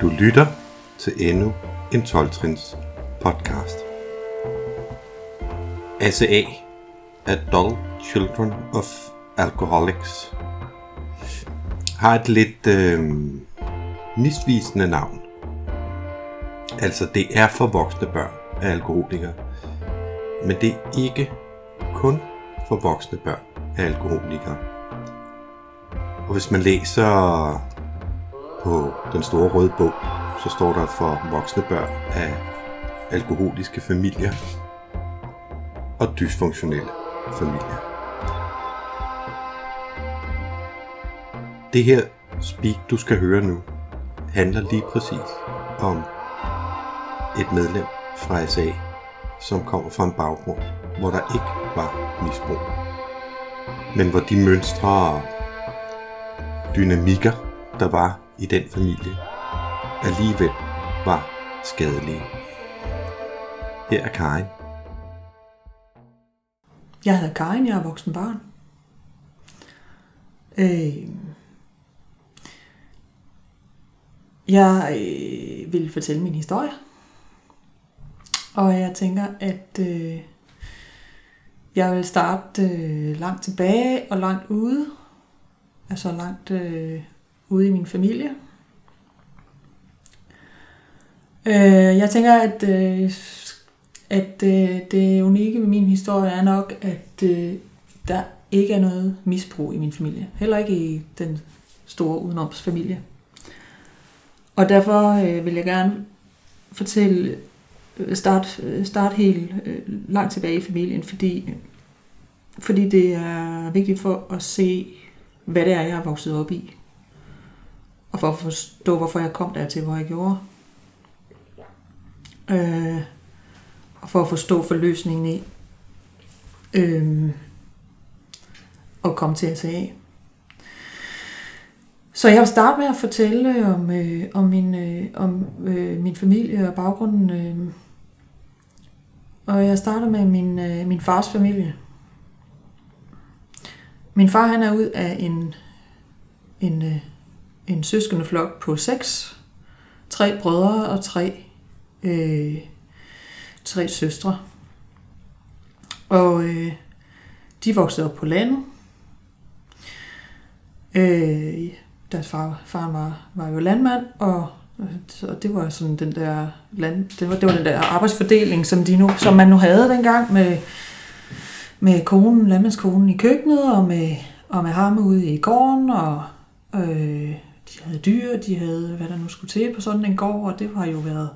Du lytter til endnu en 12-trins podcast. ACA, Adult Children of Alcoholics, har et lidt øh, misvisende navn. Altså, det er for voksne børn af alkoholikere. Men det er ikke kun for voksne børn af alkoholikere. Og hvis man læser på den store røde bog, så står der for voksne børn af alkoholiske familier og dysfunktionelle familier. Det her speak, du skal høre nu, handler lige præcis om et medlem fra SA, som kommer fra en baggrund, hvor der ikke var misbrug. Men hvor de mønstre og dynamikker, der var i den familie, alligevel var skadelige. Her er Karin. Jeg hedder Karin, jeg er voksen barn. Øh, jeg øh, vil fortælle min historie. Og jeg tænker, at øh, jeg vil starte øh, langt tilbage og langt ude. Altså langt øh, ude i min familie. Øh, jeg tænker, at, øh, at øh, det unikke ved min historie er nok, at øh, der ikke er noget misbrug i min familie. Heller ikke i den store udenomsfamilie. Og derfor øh, vil jeg gerne fortælle, øh, start, øh, start helt øh, langt tilbage i familien, fordi, fordi det er vigtigt for at se, hvad det er, jeg er vokset op i og for at forstå, hvorfor jeg kom der til, hvor jeg gjorde. Øh, og for at forstå forløsningen i øh, og komme til SA. Så jeg vil starte med at fortælle om, øh, om, min, øh, om øh, min familie og baggrunden. Øh. Og jeg starter med min, øh, min fars familie. Min far han er ud af en, en øh, en søskende flok på seks. Tre brødre og tre, øh, tre søstre. Og øh, de voksede op på landet. Øh, deres far, far var, var jo landmand, og og det var sådan den der land, det var, det var den der arbejdsfordeling, som, de nu, som man nu havde dengang med, med konen, landmandskonen i køkkenet, og med, og med ham ude i gården, og øh, de havde dyr, de havde, hvad der nu skulle til på sådan en gård, og det har jo været,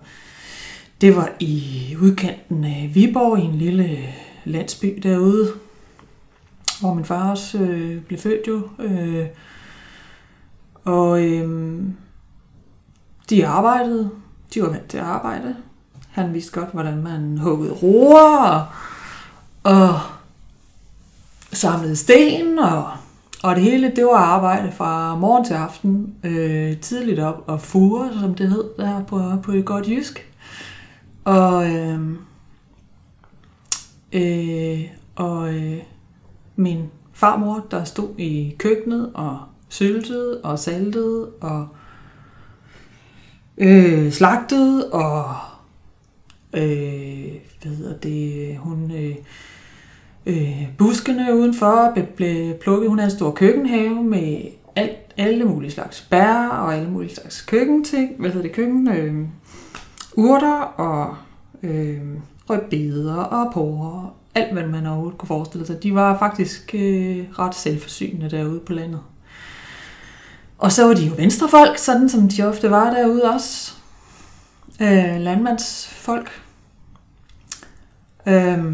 det var i udkanten af Viborg, i en lille landsby derude, hvor min far også øh, blev født jo. Øh, og øh, de arbejdede, de var vant til at arbejde. Han vidste godt, hvordan man huggede roer og, og samlede sten og og det hele, det var arbejde fra morgen til aften, øh, tidligt op og fure, som det hed der på, på et godt jysk. Og, øh, øh, og øh, min farmor, der stod i køkkenet og syltede og saltede og øh, slagtede og øh, hvad hedder det, hun øh, øh, buskene udenfor, blev plukket. Hun havde en stor køkkenhave med alt, alle mulige slags bær og alle mulige slags køkkenting. Hvad hedder det? Køkken? Øh, urter og øh, rødbeder og porre. Alt, hvad man overhovedet kunne forestille sig. De var faktisk øh, ret selvforsynende derude på landet. Og så var de jo venstrefolk, sådan som de ofte var derude også. Øh, landmandsfolk. Øh,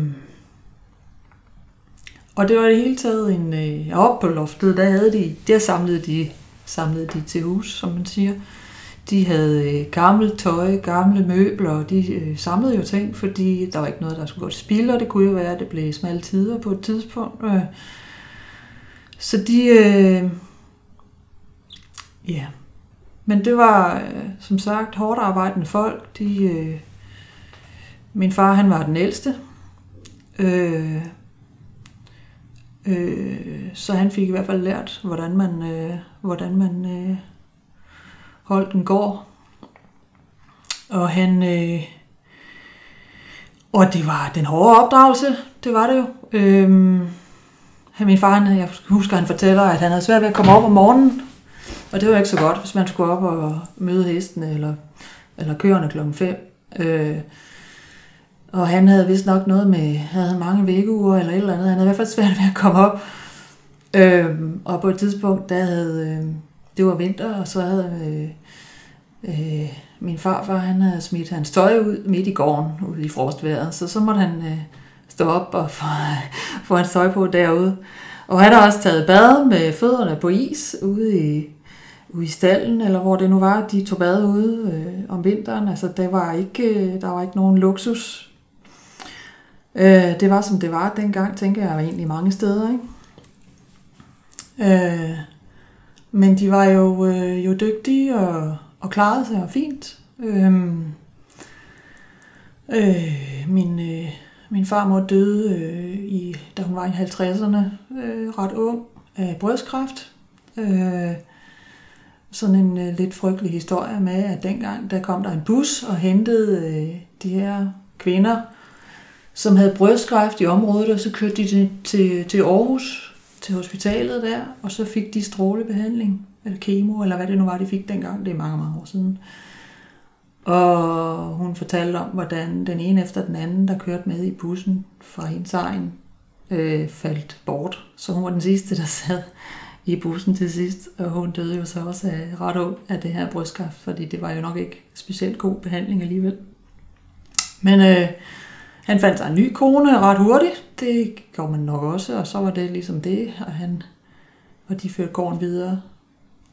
og det var det hele taget en... Øh, oppe på loftet, der havde de... Der samlede de, samlede de til hus, som man siger. De havde øh, gammelt tøj, gamle møbler, og de øh, samlede jo ting, fordi der var ikke noget, der skulle gå til spil, og det kunne jo være, at det blev smalle tider på et tidspunkt. Øh. Så de... Øh, ja. Men det var, øh, som sagt, hårdt arbejdende folk. De, øh, min far, han var den ældste. Øh, Øh, så han fik i hvert fald lært, hvordan man, øh, hvordan man øh, holdt den går. Og han... Øh, og det var den hårde opdragelse, det var det jo. Øhm, min far, han, jeg husker, han fortæller, at han havde svært ved at komme op om morgenen. Og det var ikke så godt, hvis man skulle op og møde hestene eller, eller køerne klokken 5. Øh, og han havde vist nok noget med, havde mange vækkeuger eller et eller andet. Han havde i hvert fald svært ved at komme op. Øhm, og på et tidspunkt, der havde, øh, det var vinter, og så havde øh, øh, min farfar, han havde smidt hans tøj ud midt i gården, ude i frostvejret. Så så måtte han øh, stå op og få, få hans tøj på derude. Og han har også taget bad med fødderne på is ude i, ude i stallen, eller hvor det nu var, de tog bad ude øh, om vinteren. Altså, der var ikke, øh, der var ikke nogen luksus. Øh, det var, som det var dengang, tænker jeg, var egentlig mange steder. Ikke? Øh, men de var jo, øh, jo dygtige og, og klarede sig fint. Øh, øh, min, øh, min farmor døde, øh, i, da hun var i 50'erne, øh, ret ung, af brystkræft. Øh, sådan en øh, lidt frygtelig historie med, at dengang der kom der en bus og hentede øh, de her kvinder, som havde brystkræft i området, og så kørte de til, til, til Aarhus, til hospitalet der, og så fik de strålebehandling, eller kemo, eller hvad det nu var, de fik dengang, det er mange, mange år siden. Og hun fortalte om, hvordan den ene efter den anden, der kørte med i bussen fra hendes egen, øh, faldt bort. Så hun var den sidste, der sad i bussen til sidst, og hun døde jo så også af ret ung af det her brystkræft, fordi det var jo nok ikke specielt god behandling alligevel. Men øh, han fandt sig en ny kone ret hurtigt, det gjorde man nok også, og så var det ligesom det, og, han, og de førte gården videre.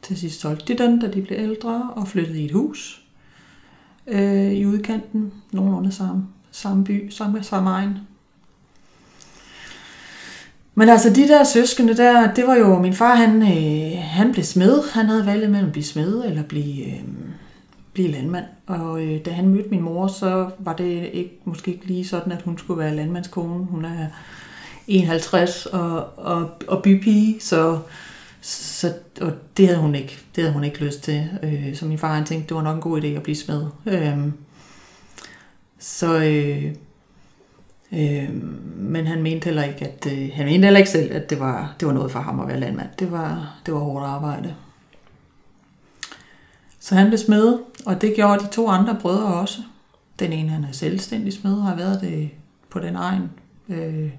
Til sidst solgte de den, da de blev ældre, og flyttede i et hus øh, i udkanten, nogenlunde samme, samme by, samme, samme egen. Men altså de der søskende der, det var jo, min far han, øh, han blev smed. Han havde valget mellem at blive smed eller blive, øh, blive landmand. Og øh, da han mødte min mor, så var det ikke, måske ikke lige sådan, at hun skulle være landmandskone. Hun er 51 og, og, og bypige, så, så og det havde hun ikke, det havde hun ikke lyst til. Øh, så min far han tænkte, det var nok en god idé at blive smed. Øh, så øh, Øh, men han mente heller ikke, at øh, han mente heller ikke selv, at det var, det var noget for ham at være landmand. Det var, det var hårdt arbejde. Så han blev smed, og det gjorde de to andre brødre også. Den ene, han er selvstændig smed, har været det på den egen øh,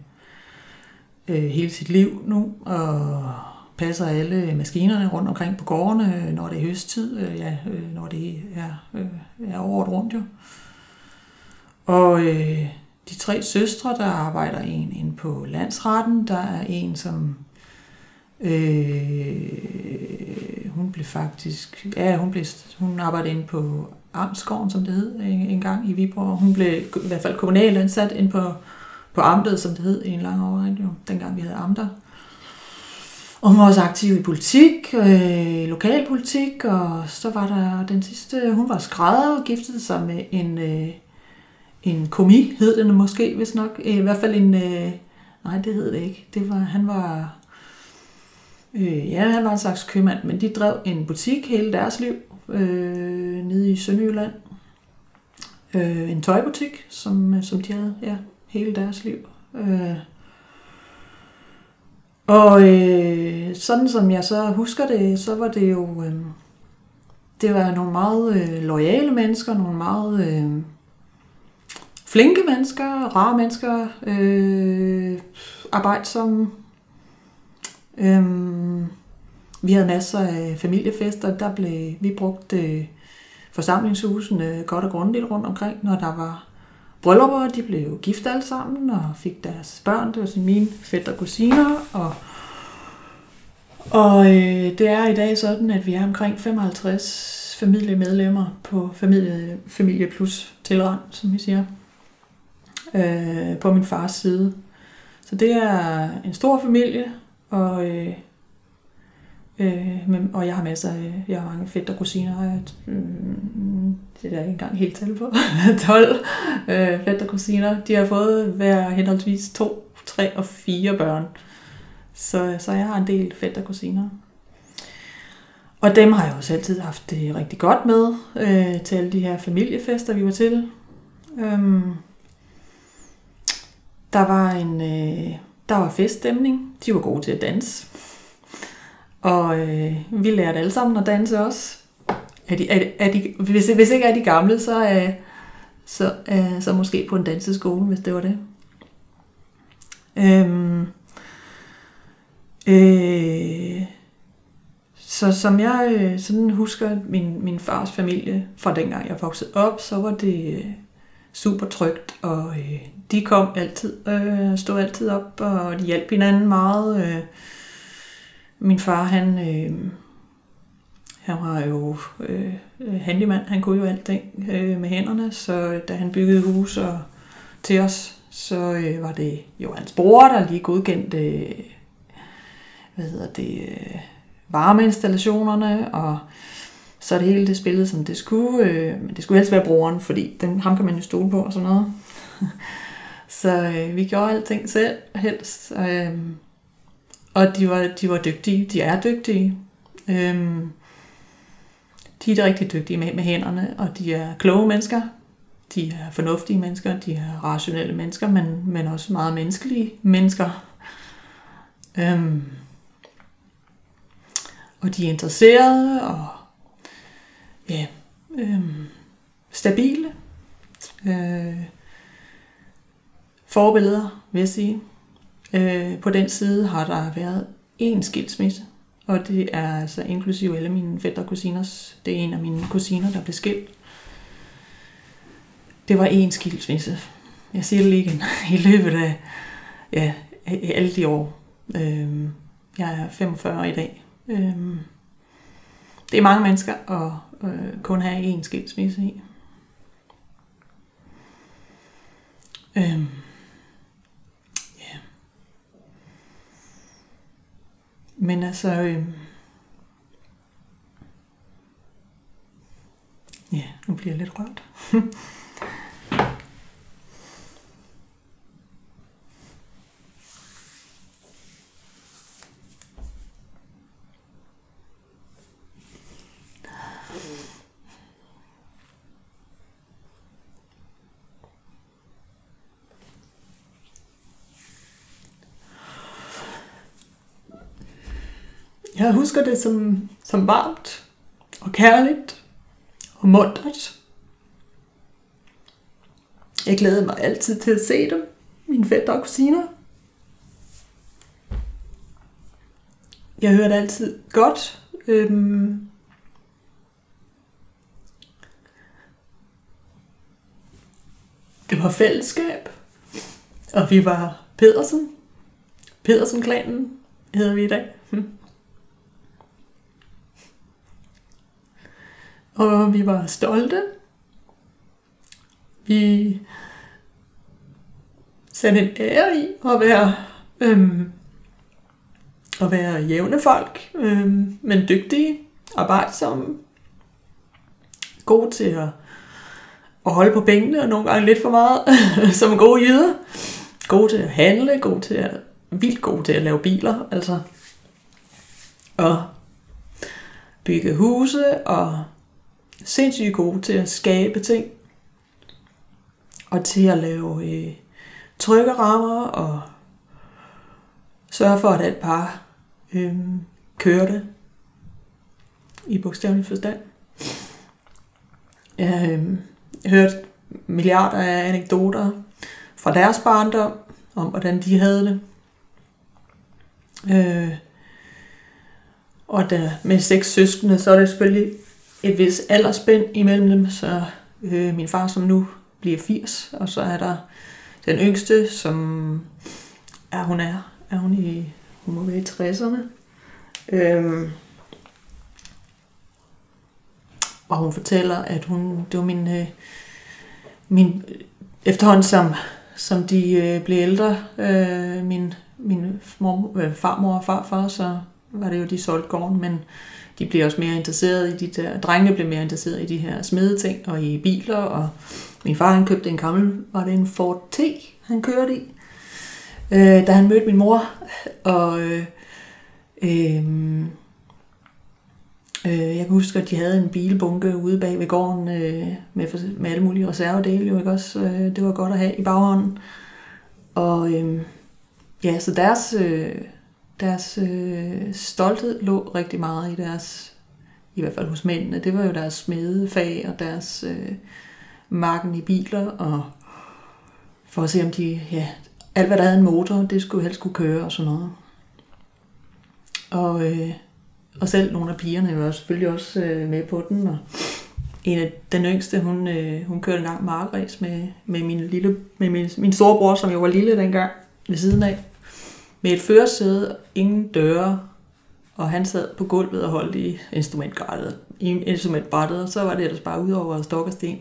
øh, hele sit liv nu, og passer alle maskinerne rundt omkring på gårdene, når det er høsttid, øh, ja, øh, når det er, øh, er året rundt jo. Og øh, de tre søstre, der arbejder en inde på landsretten. Der er en, som øh, hun blev faktisk, ja, hun, blev, hun arbejdede inde på Amtsgården, som det hed en gang i Viborg. Hun blev i hvert fald kommunalt ansat ind på, på amtet, som det hed i en lang årrække, jo, dengang vi havde amter. Og hun var også aktiv i politik, øh, lokalpolitik, og så var der den sidste, hun var skrædder og giftede sig med en, øh, en komi, hed den måske, hvis nok. Øh, I hvert fald en... Øh, nej, det hed det ikke. Det var, han var... Øh, ja, han var en slags købmand, men de drev en butik hele deres liv øh, nede i Sønderjylland. Øh, en tøjbutik, som, øh, som de havde ja, hele deres liv. Øh, og øh, sådan som jeg så husker det, så var det jo... Øh, det var nogle meget øh, lojale mennesker, nogle meget... Øh, flinke mennesker, rare mennesker, øh, arbejdsomme. Øhm, vi havde masser af familiefester, der blev vi brugte øh, forsamlingshusene godt og grundigt rundt omkring, når der var bryllupper, de blev gift alle sammen og fik deres børn, det var sådan mine fætter og kusiner, og og øh, det er i dag sådan, at vi er omkring 55 familiemedlemmer på Familie, familie Plus tilrand, som vi siger øh, på min fars side. Så det er en stor familie, og, øh, øh, og jeg har masser af, jeg har mange fætter og kusiner, og jeg, øh, det er ikke engang helt tal på, 12 øh, fætter og kusiner. De har fået hver henholdsvis to, tre og fire børn. Så, så jeg har en del fætter og kusiner. Og dem har jeg også altid haft det rigtig godt med øh, til alle de her familiefester, vi var til. Øhm, der var en øh, der var feststemning. De var gode til at danse. Og øh, vi lærte alle sammen at danse også. Er de, er, er de, hvis, hvis ikke er de gamle, så øh, så, øh, så måske på en danseskole, hvis det var det. Øhm, øh, så som jeg øh, sådan husker min, min fars familie fra dengang jeg voksede op, så var det øh, super trygt, og øh, de kom altid, øh, stod altid op, og de hjalp hinanden meget. Øh. Min far, han, øh, han var jo øh, handyman, han kunne jo alting øh, med hænderne, så da han byggede hus og, til os, så øh, var det jo hans bror, der lige godkendte øh, hvad hedder det, øh, varmeinstallationerne, og så det hele det spillede, som det skulle. Øh, men det skulle helst være broren, fordi den, ham kan man jo stole på og sådan noget. så øh, vi gjorde alting selv helst. Øh, og de var, de var dygtige. De er dygtige. Øh, de er rigtig dygtige med, med hænderne, og de er kloge mennesker. De er fornuftige mennesker, de er rationelle mennesker, men, men også meget menneskelige mennesker. Øhm, og de er interesserede og ja, øhm, stabile. Øh, forbilleder, vil jeg sige. Øh, på den side har der været én skilsmisse, og det er altså inklusive alle mine fætter og kusiners. Det er en af mine kusiner, der blev skilt. Det var én skilsmisse. Jeg siger det lige igen. I løbet af ja, alle de år. Øh, jeg er 45 i dag. Øh, det er mange mennesker at øh, kun have én skilsmisse i. Øhm, Men altså, øh, ja, nu bliver jeg lidt rørt. Jeg husker det som, som varmt og kærligt og muntert. Jeg glædede mig altid til at se dem, mine fætter og kusiner. Jeg hørte altid godt. Øhm, det var fællesskab, og vi var Pedersen. Pedersen-klanen hedder vi i dag. Hm. Og vi var stolte. Vi satte en ære i at være, øhm, at være jævne folk, øhm, men dygtige, arbejdsomme, gode til at, at holde på pengene, og nogle gange lidt for meget, som gode jyder. Gode til at handle, gode til at, vildt gode til at lave biler, altså. Og bygge huse, og sindssygt gode til at skabe ting, og til at lave øh, trygge rammer, og sørge for, at alt par øh, kørte i bogstavelig forstand. Jeg øh, hørte milliarder af anekdoter fra deres barndom, om hvordan de havde det. Øh, og der, med seks søskende, så er det selvfølgelig et vis aldersspænd imellem dem, så øh, min far, som nu bliver 80, og så er der den yngste, som er hun er, er hun i, hun må være i 60'erne. Øhm, og hun fortæller, at hun, det var min, øh, min efterhånden som, som de øh, blev ældre, øh, min, min mor, øh, farmor og farfar, så var det jo, de solgte gården, men de bliver også mere interesseret i de der, drengene bliver mere interesseret i de her smedeting og i biler, og min far han købte en gammel, var det en Ford T, han kørte i. øh, da han mødte min mor. Og øh, øh, øh, jeg kan huske, at de havde en bilbunke ude bag ved gården øh, med, med alle mulige reservedele. Jo, ikke også? Øh, det var godt at have i baghånden. Og øh, ja, så deres, øh, deres øh, stolthed lå rigtig meget i deres, i hvert fald hos mændene. Det var jo deres smedefag og deres øh, marken i biler og for at se om de, ja, alt hvad der havde en motor, det skulle helst kunne køre og sådan noget. Og, øh, og selv nogle af pigerne var selvfølgelig også øh, med på den, og en af den yngste, hun, øh, hun kørte en lang markræs med, med, min, lille, med min, min storebror, som jo var lille dengang, ved siden af. Med et førersæde, ingen døre, og han sad på gulvet og holdt i instrumentbrættet, i instrumentbrættet, og så var det ellers bare ud over stok og sten.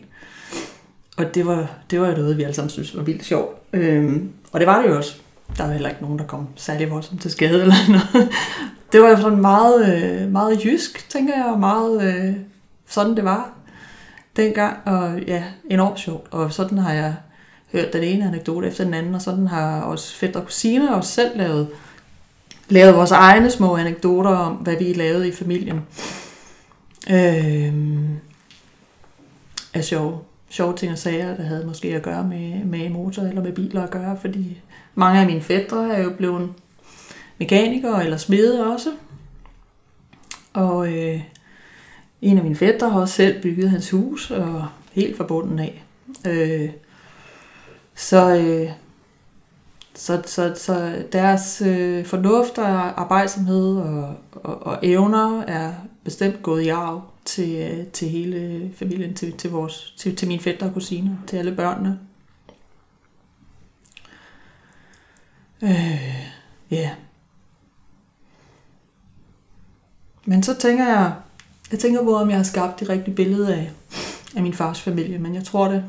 Og det var, det var jo noget, vi alle sammen synes var vildt sjovt. Øhm, og det var det jo også. Der var heller ikke nogen, der kom særlig voldsomt til skade eller noget. Det var jo sådan meget, øh, meget jysk, tænker jeg, og meget øh, sådan det var dengang. Og ja, enormt sjovt. Og sådan har jeg hørt den ene anekdote efter den anden, og sådan har også fætter og kusiner også selv lavet, lavet vores egne små anekdoter om, hvad vi lavede i familien. Øh, er sjove sjove ting og sager, der havde måske at gøre med, med motor eller med biler at gøre, fordi mange af mine fædre er jo blevet mekanikere eller smede også. Og øh, en af mine fætter har også selv bygget hans hus, og helt fra bunden af. Øh, så, øh, så, så, så deres øh, fornuft og arbejdsomhed og, og, og evner er bestemt gået i arv til, øh, til hele familien, til, til, vores, til, til mine fætter og kusiner, til alle børnene. Øh, ja. Yeah. Men så tænker jeg, jeg tænker på, om jeg har skabt det rigtige billede af, af min fars familie, men jeg tror det,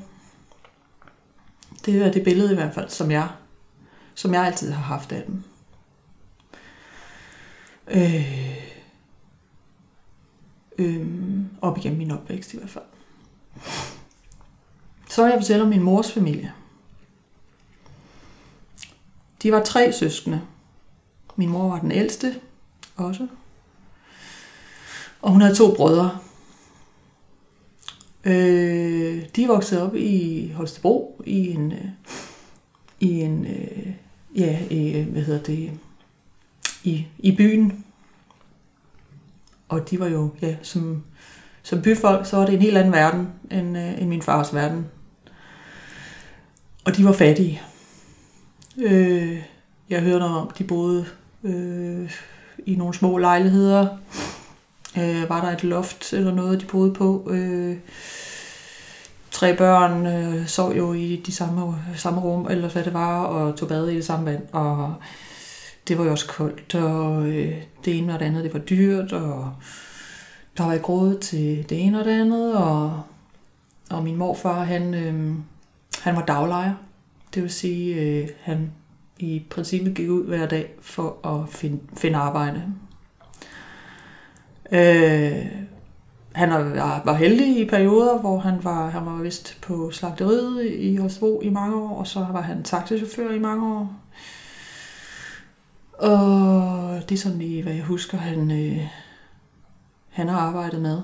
det er det billede i hvert fald, som jeg, som jeg altid har haft af dem. Øh, øh, op igennem min opvækst i hvert fald. Så vil jeg fortælle om min mors familie. De var tre søskende. Min mor var den ældste også. Og hun havde to brødre. Øh, de voksede op i Holstebro i en, øh, i en øh, ja, i, øh, hvad hedder det, i, i byen og de var jo, ja, som, som byfolk, så var det en helt anden verden end, øh, end min fars verden. Og de var fattige. Øh, jeg hørte om, de boede øh, i nogle små lejligheder. Øh, var der et loft eller noget, de boede på. Øh, tre børn øh, sov jo i de samme, samme rum, eller hvad det var, og tog bad i det samme vand. Og det var jo også koldt, og øh, det ene og det andet, det var dyrt, og der var ikke råd til det ene og det andet, og, og min morfar, han, øh, han var daglejer. Det vil sige, øh, han i princippet gik ud hver dag for at finde, finde arbejde. Øh, han var, var heldig i perioder, hvor han var, han var vist på slagteriet i Holstebro i mange år, og så var han taxichauffør i mange år. Og det er sådan lige, hvad jeg husker, han, øh, han har arbejdet med.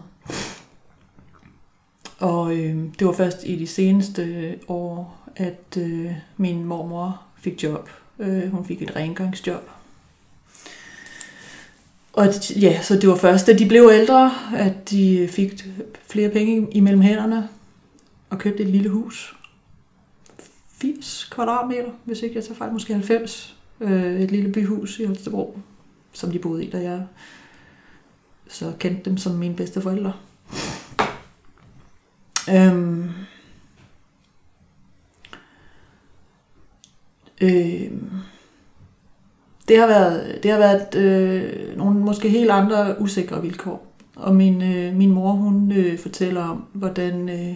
Og øh, det var først i de seneste år, at øh, min mormor fik job. Øh, hun fik et rengøringsjob. Og ja, så det var først, da de blev ældre, at de fik flere penge imellem hænderne og købte et lille hus. 80 kvadratmeter, hvis ikke jeg tager fejl, måske 90 øh, et lille byhus i Holstebro, som de boede i, da jeg så kendte dem som mine bedste forældre. Øhm, øhm, det har været, det har været øh, nogle måske helt andre usikre vilkår. Og min, øh, min mor, hun øh, fortæller om, hvordan øh,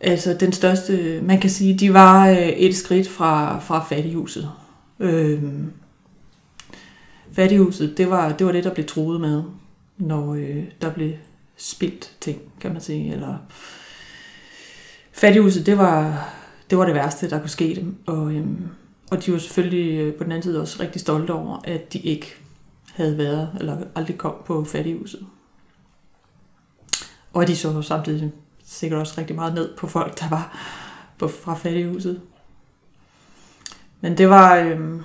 Altså den største, man kan sige, de var øh, et skridt fra, fra fattighuset. Øh, fattighuset, det var, det var det, der blev troet med, når øh, der blev spildt ting, kan man sige. Eller fattighuset, det var, det var det værste, der kunne ske dem. Og, Øh, og de var selvfølgelig øh, på den anden side også rigtig stolte over, at de ikke havde været, eller aldrig kom på fattighuset. Og de så samtidig sikkert også rigtig meget ned på folk, der var på, fra fattighuset. Men det var... Øh,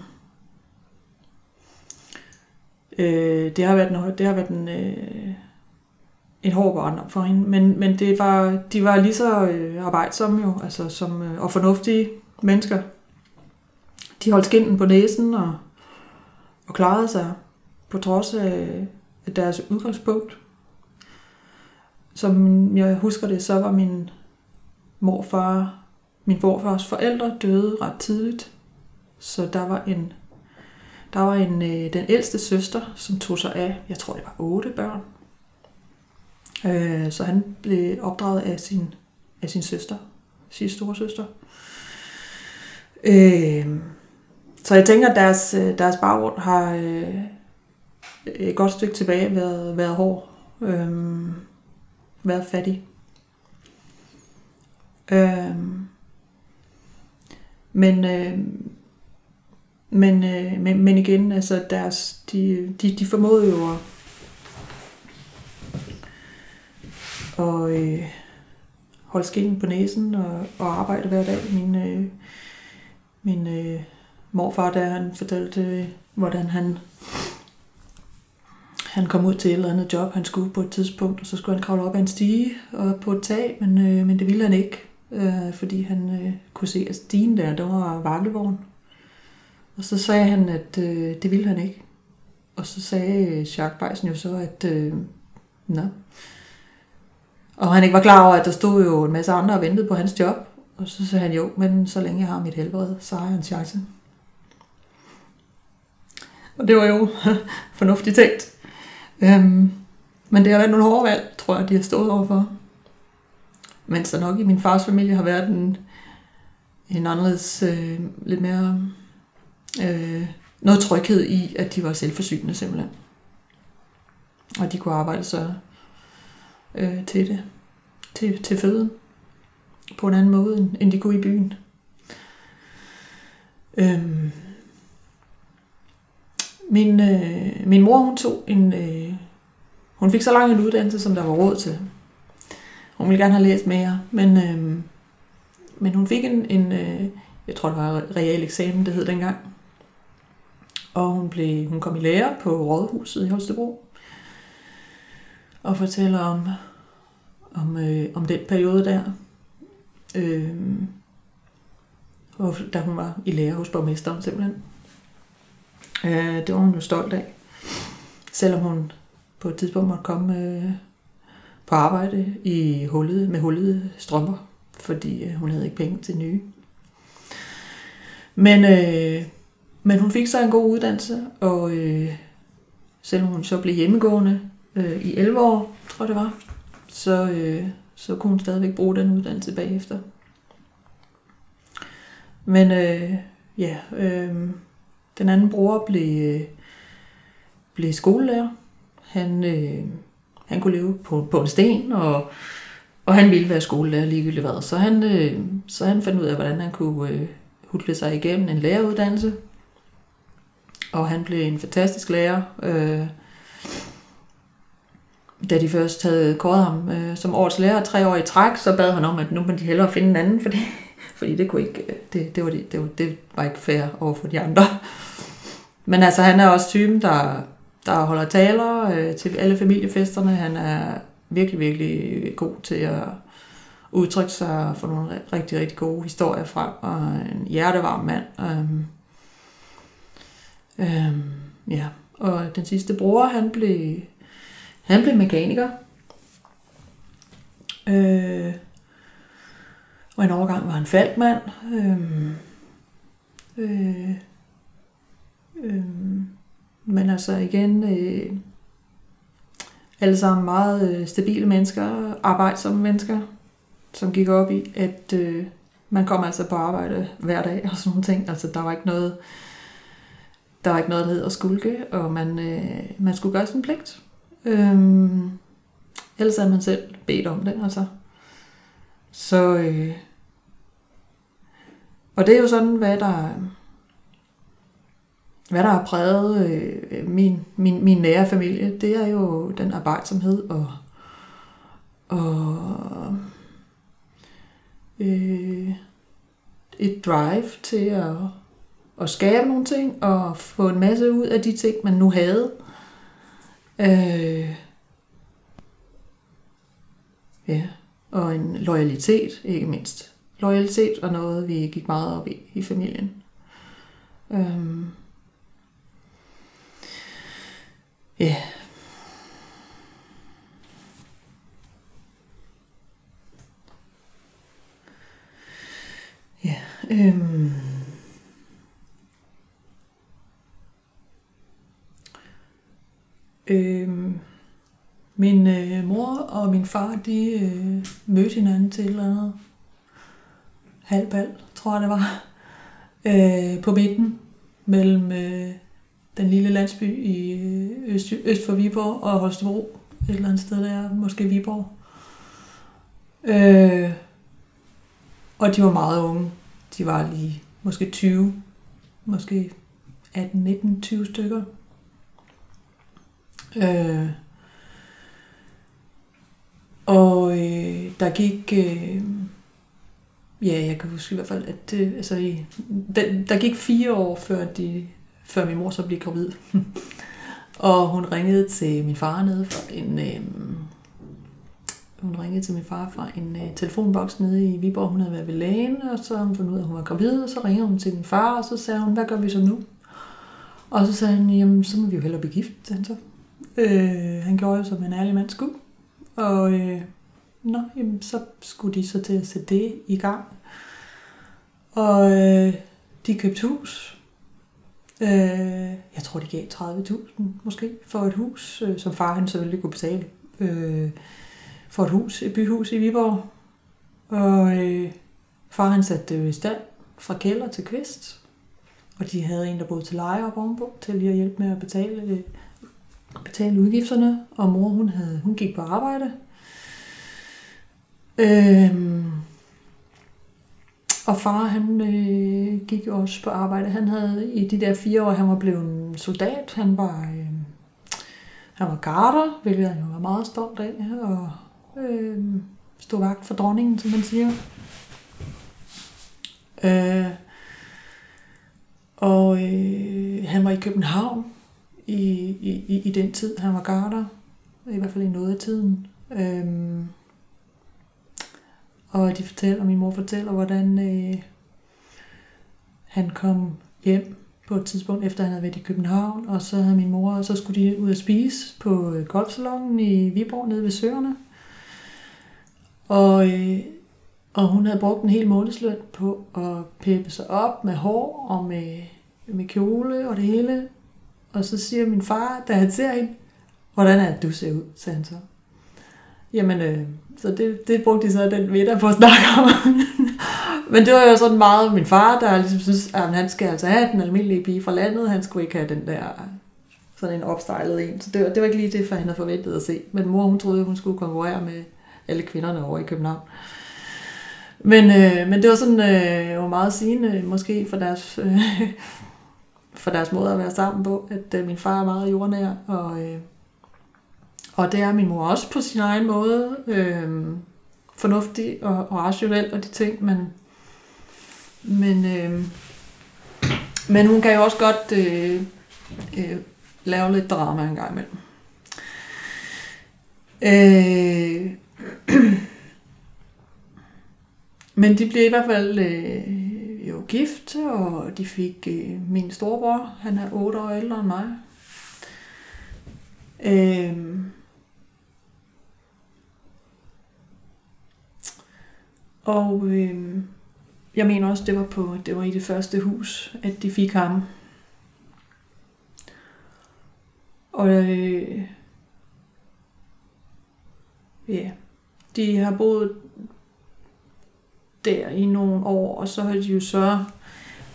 øh, det har været en, det har været en, øh, en hård barndom for hende, men, men det var, de var lige så øh, arbejdsomme jo, altså som, øh, og fornuftige mennesker. De holdt skinden på næsen og, og klarede sig på trods af, deres udgangspunkt. Som jeg husker det, så var min morfar, min morfars forældre døde ret tidligt. Så der var en, der var en, øh, den ældste søster, som tog sig af, jeg tror det var otte børn. Øh, så han blev opdraget af sin, af sin søster, sin store søster. Øh, så jeg tænker, at deres, øh, deres baggrund har øh, et godt stykke tilbage været, været hård. Øh, været fattig. Øh, men, øh, men, øh, men, men igen, altså deres, de, de, de formåede jo at, og øh, holde skillen på næsen og, og arbejde hver dag. Min, øh, min øh, morfar, der han fortalte, hvordan han, han kom ud til et eller andet job, han skulle på et tidspunkt, og så skulle han kravle op ad en stige og på et tag, men, øh, men det ville han ikke, øh, fordi han øh, kunne se, at stigen der, der var vaklevogn. Og så sagde han, at øh, det ville han ikke. Og så sagde øh, Jacques Beisen jo så, at øh, nå. Og han ikke var klar over, at der stod jo en masse andre og ventede på hans job. Og så sagde han jo, men så længe jeg har mit helbred, så har jeg en chance. Og det var jo fornuftigt tænkt. Øhm, men det har været nogle hårde valg, tror jeg, de har stået overfor. Men så nok i min fars familie har været en, en anderledes, øh, lidt mere øh, noget tryghed i, at de var selvforsynende simpelthen. Og de kunne arbejde så øh, til det, til, til føden, på en anden måde, end de kunne i byen. Øhm, min, øh, min mor, hun tog en, øh, hun fik så lang en uddannelse, som der var råd til. Hun ville gerne have læst mere, men, øh, men hun fik en, en øh, jeg tror det var real eksamen, det hed dengang, og hun, blev, hun kom i lære på Rådhuset i Holstebro og fortæller om, om, øh, om den periode der. Øh, og da hun var i lære hos borgmesteren simpelthen. Øh, det var hun jo stolt af. Selvom hun på et tidspunkt måtte komme øh, på arbejde i hullet, med hullede strømper, fordi øh, hun havde ikke penge til nye. Men øh, men hun fik så en god uddannelse, og øh, selvom hun så blev hjemmegående øh, i 11 år, tror jeg det var, så, øh, så kunne hun stadigvæk bruge den uddannelse bagefter. Men øh, ja, øh, den anden bror blev, blev skolelærer. Han, øh, han kunne leve på, på en sten, og, og han ville være skolelærer ligegyldigt hvad. Så han, øh, så han fandt ud af, hvordan han kunne øh, hudle sig igennem en læreruddannelse og han blev en fantastisk lærer. Øh, da de først havde kåret ham øh, som årets lærer tre år i træk, så bad han om, at nu må de hellere finde en anden, fordi, fordi det, kunne ikke, øh, det, det, var, det, det, var, det var ikke fair over for de andre. Men altså, han er også typen, der, der holder taler øh, til alle familiefesterne. Han er virkelig, virkelig god til at udtrykke sig for nogle rigtig, rigtig gode historier frem, og en hjertevarm mand. Øhm, Øhm, ja, og den sidste bror, han blev, han blev mekaniker. Øh, og en overgang var han falkmand. Øhm, øh, øh, men altså igen, øh, alle sammen meget øh, stabile mennesker, arbejdsomme mennesker, som gik op i, at øh, man kom altså på arbejde hver dag og sådan nogle ting. Altså der var ikke noget, der var ikke noget, der hed at skulke, og man, øh, man skulle gøre sin pligt. Øhm, ellers havde man selv bedt om det, altså. Så, øh, og det er jo sådan, hvad der, hvad der har præget øh, min, min, min nære familie, det er jo den arbejdsomhed og, og øh, et drive til at, at skabe nogle ting og få en masse ud af de ting, man nu havde. Øh, ja, og en loyalitet, ikke mindst. Loyalitet var noget, vi gik meget op i i familien. Øhm, ja. Ja, øhm. Øhm. Min øh, mor og min far, de øh, mødte hinanden til et eller andet halvbal, tror jeg det var, øh, på midten mellem øh, den lille landsby i øh, øst, øst for Viborg og Holstebro, et eller andet sted der, måske Viborg. Øh, og de var meget unge. De var lige måske 20, måske 18, 19, 20 stykker. Øh, og øh, der gik, øh, ja, jeg kan huske i hvert fald, at det, altså, i, der, der gik fire år, før, de, før min mor så blev gravid. og hun ringede til min far nede fra en, øh, hun ringede til min far fra en øh, telefonboks nede i Viborg. Hun havde været ved lægen, og så havde hun fundet ud af, at hun var gravid, og så ringede hun til min far, og så sagde hun, hvad gør vi så nu? Og så sagde han, jamen, så må vi jo hellere blive gift, han så. Øh, han gjorde jo, som en ærlig mand skulle. Og øh, nå, jamen, så skulle de så til at sætte det i gang. Og øh, de købte hus. Øh, jeg tror, de gav 30.000 måske for et hus, øh, som far han selvfølgelig kunne betale. Øh, for et hus, et byhus i Viborg. Og øh, far han satte det jo i stand fra kælder til kvist. Og de havde en, der boede til leje op ovenpå, til lige at hjælpe med at betale, øh, betale udgifterne. Og mor, hun, havde, hun gik på arbejde. Øhm, og far, han øh, gik også på arbejde. Han havde i de der fire år, han var blevet soldat. Han var, øh, han var garter, hvilket han jo var meget stolt af. Og øh, stod vagt for dronningen, som man siger. Øh, og øh, han var i København i, i, i den tid, han var garter. I hvert fald i noget af tiden. Øh, og de fortæller, min mor fortæller, hvordan øh, han kom hjem på et tidspunkt, efter han havde været i København, og så havde min mor, og så skulle de ud og spise på øh, golfsalongen i Viborg nede ved Søerne. Og, øh, og hun havde brugt en hel månedsløn på at peppe sig op med hår og med, med kjole og det hele. Og så siger min far, da han ser hende, hvordan er det, du ser ud, sagde han så. Jamen, øh, så det, det brugte de så den middag på at snakke om. Men det var jo sådan meget min far, der ligesom synes, at han skal altså have den almindelige pige fra landet. Han skulle ikke have den der sådan en opstylet en. Så det var, det var ikke lige det, for han havde forventet at se. Men mor, hun troede, hun skulle konkurrere med alle kvinderne over i København. Men, øh, men det var sådan øh, var meget sigende, måske for deres, øh, for deres måde at være sammen på, at øh, min far er meget jordnær, og, øh, og det er min mor også på sin egen måde, øh, fornuftig og, og rationel og de ting, men, men, øh, men hun kan jo også godt øh, øh, lave lidt drama en gang imellem. Øh, men de blev i hvert fald øh, jo gift, og de fik øh, min storebror, han er 8 år ældre end mig. Øh, og øh, jeg mener også, det var på det var i det første hus, at de fik ham. Og øh, ja, de har boet der i nogle år, og så har de jo så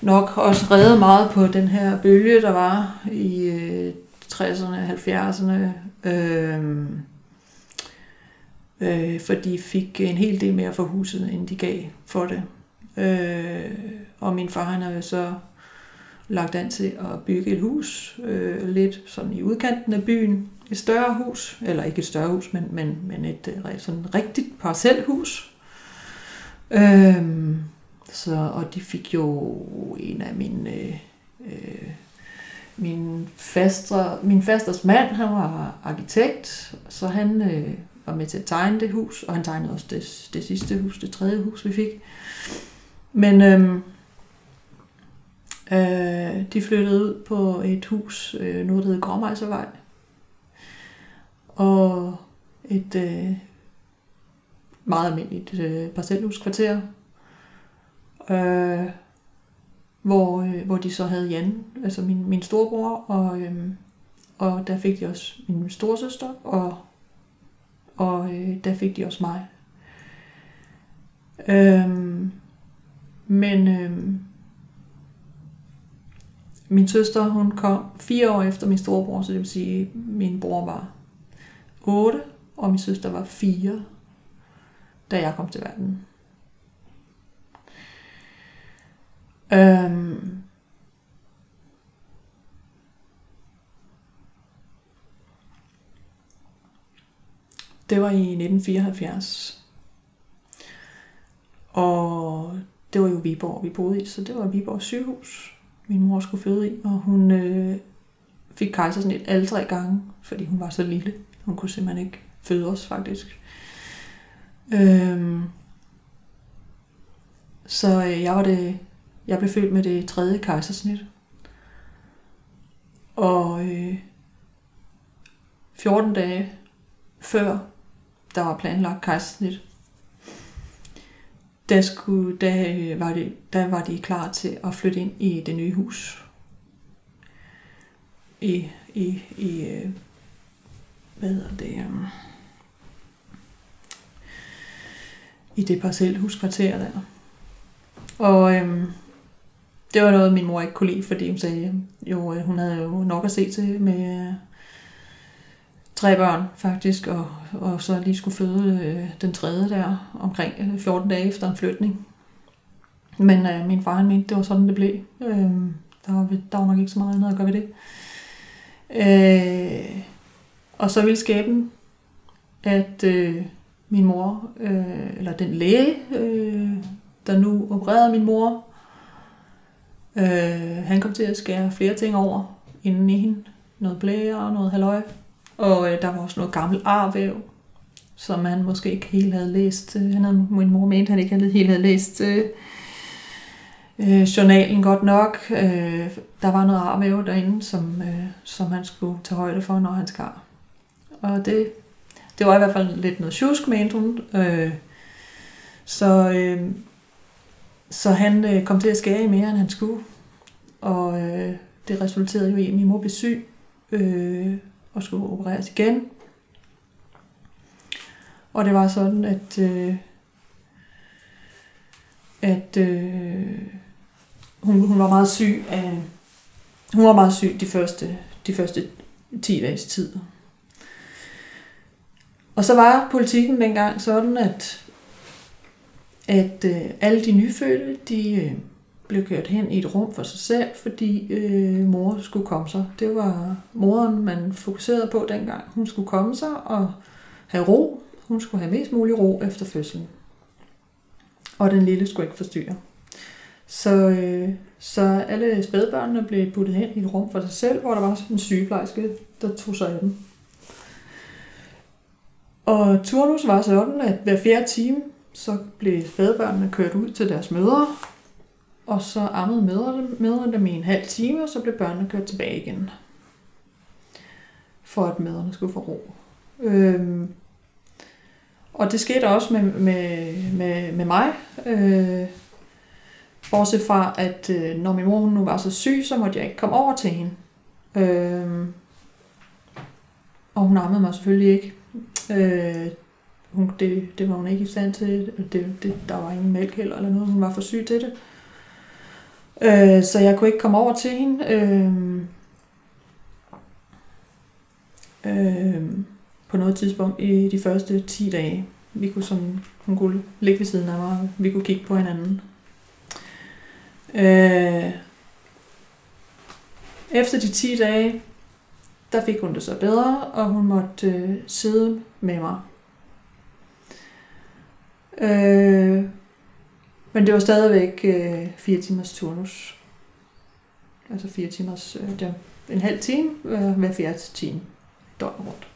nok også reddet meget på den her bølge, der var i øh, 60'erne, 70'erne. Øh, øh, for de fik en hel del mere for huset, end de gav for det. Øh, og min far, han har jo så lagt an til at bygge et hus, øh, lidt sådan i udkanten af byen. Et større hus, eller ikke et større hus, men, men, men et øh, sådan rigtigt parcelhus. Øhm, så, og de fik jo en af mine... Øh, øh, min, faster, min fasters mand, han var arkitekt, så han øh, var med til at tegne det hus, og han tegnede også det, det sidste hus, det tredje hus, vi fik. Men øhm, øh, de flyttede ud på et hus, øh, noget der hed Gråmejservej, og et øh, meget almindeligt øh, parcelhuskvarter, øh, hvor, øh, hvor de så havde Jan, altså min, min storebror, og, øh, og der fik de også min storesøster, og, og øh, der fik de også mig. Øhm, men øhm, min søster, hun kom fire år efter min storebror, så det vil sige, at min bror var 8, og min søster var 4, da jeg kom til verden. Øhm, det var i 1974. Og det var jo Viborg, vi boede i, så det var Viborg sygehus, min mor skulle føde i, og hun øh, fik kejsersnit alle tre gange, fordi hun var så lille. Hun kunne simpelthen ikke føde os, faktisk. Øhm, så øh, jeg var det jeg blev født med det tredje kejsersnit. Og øh, 14 dage før der var planlagt kejsersnit, der, skulle, der, øh, var de, der var de klar til at flytte ind i det nye hus. I, i, i øh, hvad hedder det, um, i det parcelhuskvarter der. Og øhm, det var noget, min mor ikke kunne lide, fordi hun sagde, jo, hun havde jo nok at se til med tre børn faktisk, og, og så lige skulle føde øh, den tredje der omkring øh, 14 dage efter en flytning. Men øh, min far han mente, det var sådan, det blev. Øh, der, var, der var nok ikke så meget andet at gøre ved det. Øh, og så ville skæben, at øh, min mor, øh, eller den læge, øh, der nu opererede min mor, Øh, han kom til at skære flere ting over inden i hende. Noget blære og noget halvøje. Og øh, der var også noget gammelt arvæv, som han måske ikke helt havde læst. Øh, han havde, min mor mente, han ikke helt havde læst øh, øh, journalen godt nok. Øh, der var noget arvæv derinde, som, øh, som han skulle tage højde for, når han skar. Og det, det var i hvert fald lidt noget tjusk, mente hun. Øh, så, øh, så han øh, kom til at skære i mere, end han skulle. Og øh, det resulterede jo i, at min mor blev syg øh, og skulle opereres igen. Og det var sådan, at, øh, at øh, hun, hun var meget syg af, hun var meget syg de første, de første 10 dages tid. Og så var politikken dengang sådan, at at øh, alle de nyfødte, de øh, blev kørt hen i et rum for sig selv, fordi øh, mor skulle komme sig. Det var moren, man fokuserede på dengang. Hun skulle komme sig og have ro. Hun skulle have mest mulig ro efter fødslen. Og den lille skulle ikke forstyrre. Så, øh, så alle spædbørnene blev puttet hen i et rum for sig selv, hvor der var sådan en sygeplejerske, der tog sig af dem. Og turnus var sådan, at hver fjerde time, så blev spædbørnene kørt ud til deres mødre, og så ammede mødrene, dem i en halv time, og så blev børnene kørt tilbage igen. For at mødrene skulle få ro. Øhm, og det skete også med, med, med, med mig. Øh, bortset fra, at øh, når min mor nu var så syg, så måtte jeg ikke komme over til hende. Øh, og hun ammede mig selvfølgelig ikke. Øh, hun, det, det var hun ikke i stand til. Det, det, der var ingen mælk heller eller noget. Hun var for syg til det. Øh, så jeg kunne ikke komme over til hende. Øh, øh, på noget tidspunkt i de første 10 dage. Vi kunne sådan, hun kunne ligge ved siden af mig, vi kunne kigge på hinanden. Øh, Efter de 10 dage, der fik hun det så bedre, og hun måtte øh, sidde med mig. Øh, men det var stadigvæk øh, fire timers turnus. Altså fire timers, øh, det en halv time øh, hver fjerde time døgnet rundt.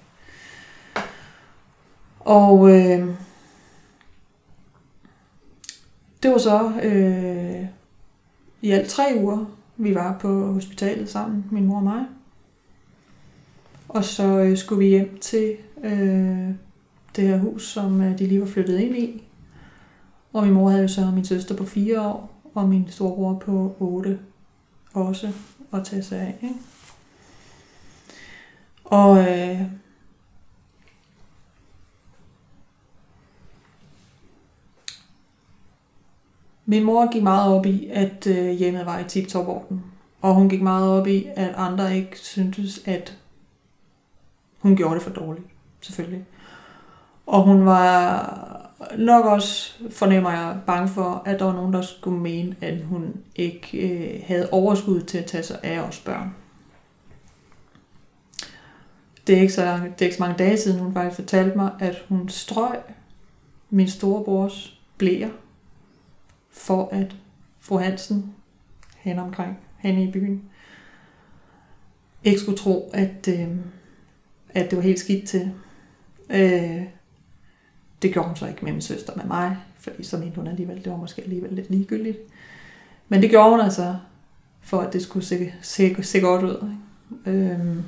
Og øh, det var så øh, i alt tre uger, vi var på hospitalet sammen, min mor og mig. Og så øh, skulle vi hjem til øh, det her hus, som øh, de lige var flyttet ind i. Og min mor havde jo så min søster på fire år, og min storebror på otte også at tage sig af. Ikke? Og øh, min mor gik meget op i, at øh, hjemmet var i tip-top orden. Og hun gik meget op i, at andre ikke syntes, at hun gjorde det for dårligt, selvfølgelig. Og hun var nok også, fornemmer jeg, bange for, at der var nogen, der skulle mene, at hun ikke øh, havde overskud til at tage sig af os børn. Det er, ikke så, det er ikke så mange dage siden, hun faktisk fortalte mig, at hun strøg min storebrors blæer, for at fru Hansen hen omkring, han i byen, ikke skulle tro, at, øh, at det var helt skidt til. Øh, det gjorde hun så ikke med min søster med mig, fordi så mente hun alligevel, det var måske alligevel lidt ligegyldigt. Men det gjorde hun altså, for at det skulle se, se, se godt ud. Ikke? Øhm.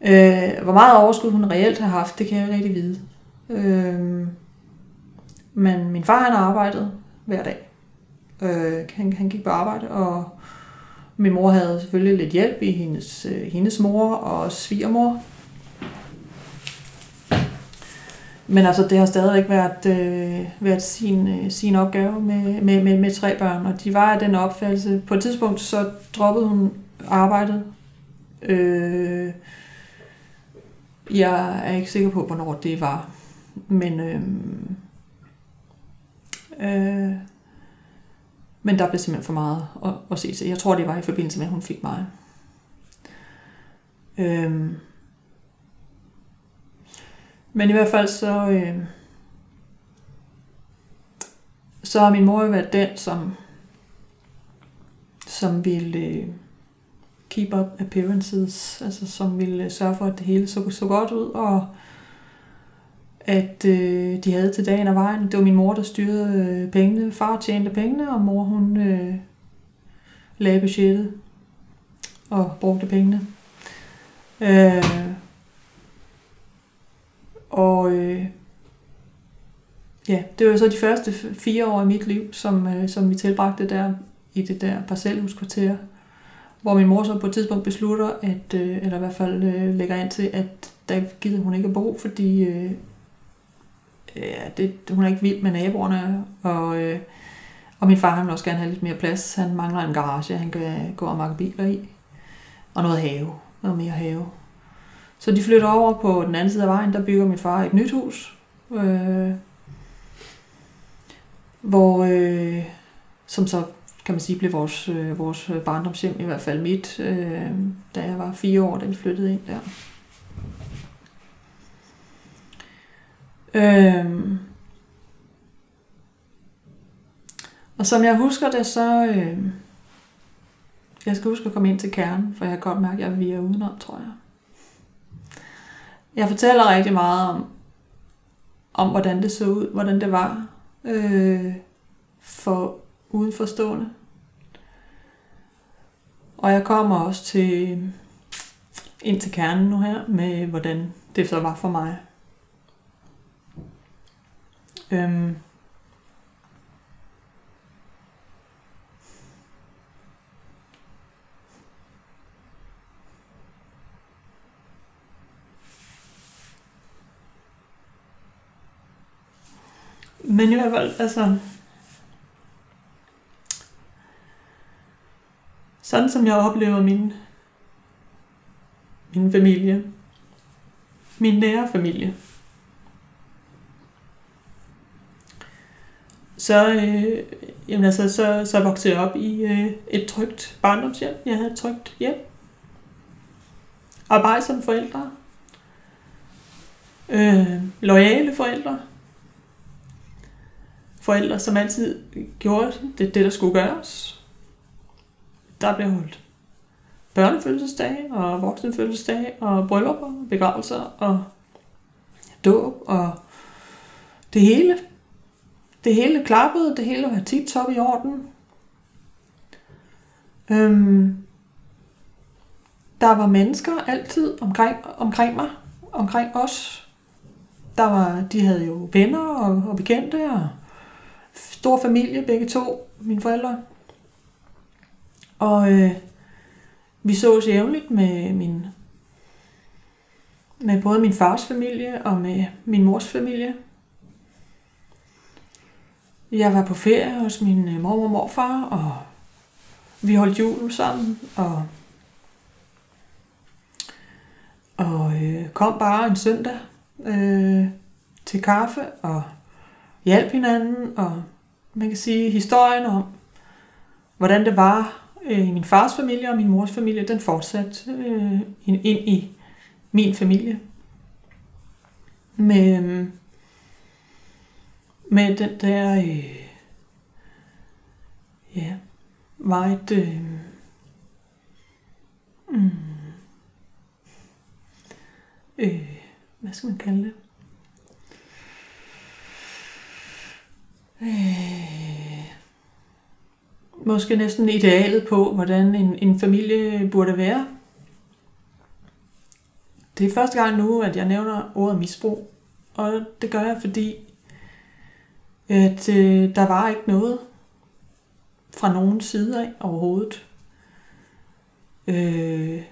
Øh, hvor meget overskud hun reelt har haft, det kan jeg ikke rigtig vide. Øhm. Men min far han har arbejdet hver dag. Øh, han, han gik på arbejde, og min mor havde selvfølgelig lidt hjælp i hendes, øh, hendes mor og svigermor, Men altså, det har stadigvæk været, øh, været sin, øh, sin opgave med, med, med, med tre børn, og de var af den opfattelse. På et tidspunkt så droppede hun arbejdet. Øh, jeg er ikke sikker på, hvornår det var, men øh, øh, men der blev simpelthen for meget at, at se til. Jeg tror, det var i forbindelse med, at hun fik mig. Øh, men i hvert fald så, øh, så har min mor jo været den, som, som ville øh, keep up appearances, altså som ville øh, sørge for, at det hele så, så godt ud, og at øh, de havde til dagen og vejen. Det var min mor, der styrede øh, pengene. Far tjente pengene, og mor hun øh, lagde budgettet og brugte pengene. Øh, og øh, ja, det var så de første fire år i mit liv, som, øh, som vi tilbragte der i det der parcelhuskvarter, hvor min mor så på et tidspunkt beslutter, at, øh, eller i hvert fald øh, lægger ind til, at der gider hun ikke at bo, fordi øh, ja, det, hun er ikke vild med naboerne, og, øh, og min far han vil også gerne have lidt mere plads. Han mangler en garage, han kan gå og makke biler i, og noget have, noget mere have. Så de flytter over på den anden side af vejen, der bygger min far et nyt hus, øh, hvor, øh, som så kan man sige, blev vores, øh, vores barndomshjem, i hvert fald mit, øh, da jeg var fire år, da vi flyttede ind der. Øh, og som jeg husker det, så... Øh, jeg skal huske at komme ind til kernen, for jeg kan godt mærke, at jeg er udenom, tror jeg. Jeg fortæller rigtig meget om, om hvordan det så ud, hvordan det var øh, for udenforstående. Og jeg kommer også til ind til kernen nu her, med hvordan det så var for mig. Øhm, Men i hvert fald, altså... Sådan som jeg oplever min, min familie, min nære familie, så, øh, jamen altså, så, så voksede jeg op i øh, et trygt barndomshjem. Jeg havde et trygt hjem. Arbejdsomme forældre. Øh, loyale forældre. Forældre, som altid gjorde det, det der skulle gøres. Der blev holdt børnefødselsdage og voksenfødselsdage og bryllupper og begravelser og dåb og det hele. Det hele klappede, det hele var tit top i orden. Øhm, der var mennesker altid omkring, omkring mig, omkring os. Der var, de havde jo venner og, og bekendte og stor familie, begge to, mine forældre. Og øh, vi sås jævnligt med min med både min fars familie og med min mors familie. Jeg var på ferie hos min øh, mor og morfar, og vi holdt jul sammen, og, og øh, kom bare en søndag øh, til kaffe, og hjalp hinanden, og man kan sige historien om, hvordan det var øh, i min fars familie og min mors familie, den fortsatte øh, ind, i min familie. Med, med den der, øh, ja, var øh, mm, øh, hvad skal man kalde det? Øh, måske næsten idealet på, hvordan en, en familie burde være. Det er første gang nu, at jeg nævner ordet misbrug, og det gør jeg, fordi at øh, der var ikke noget fra nogen side af overhovedet. Øh,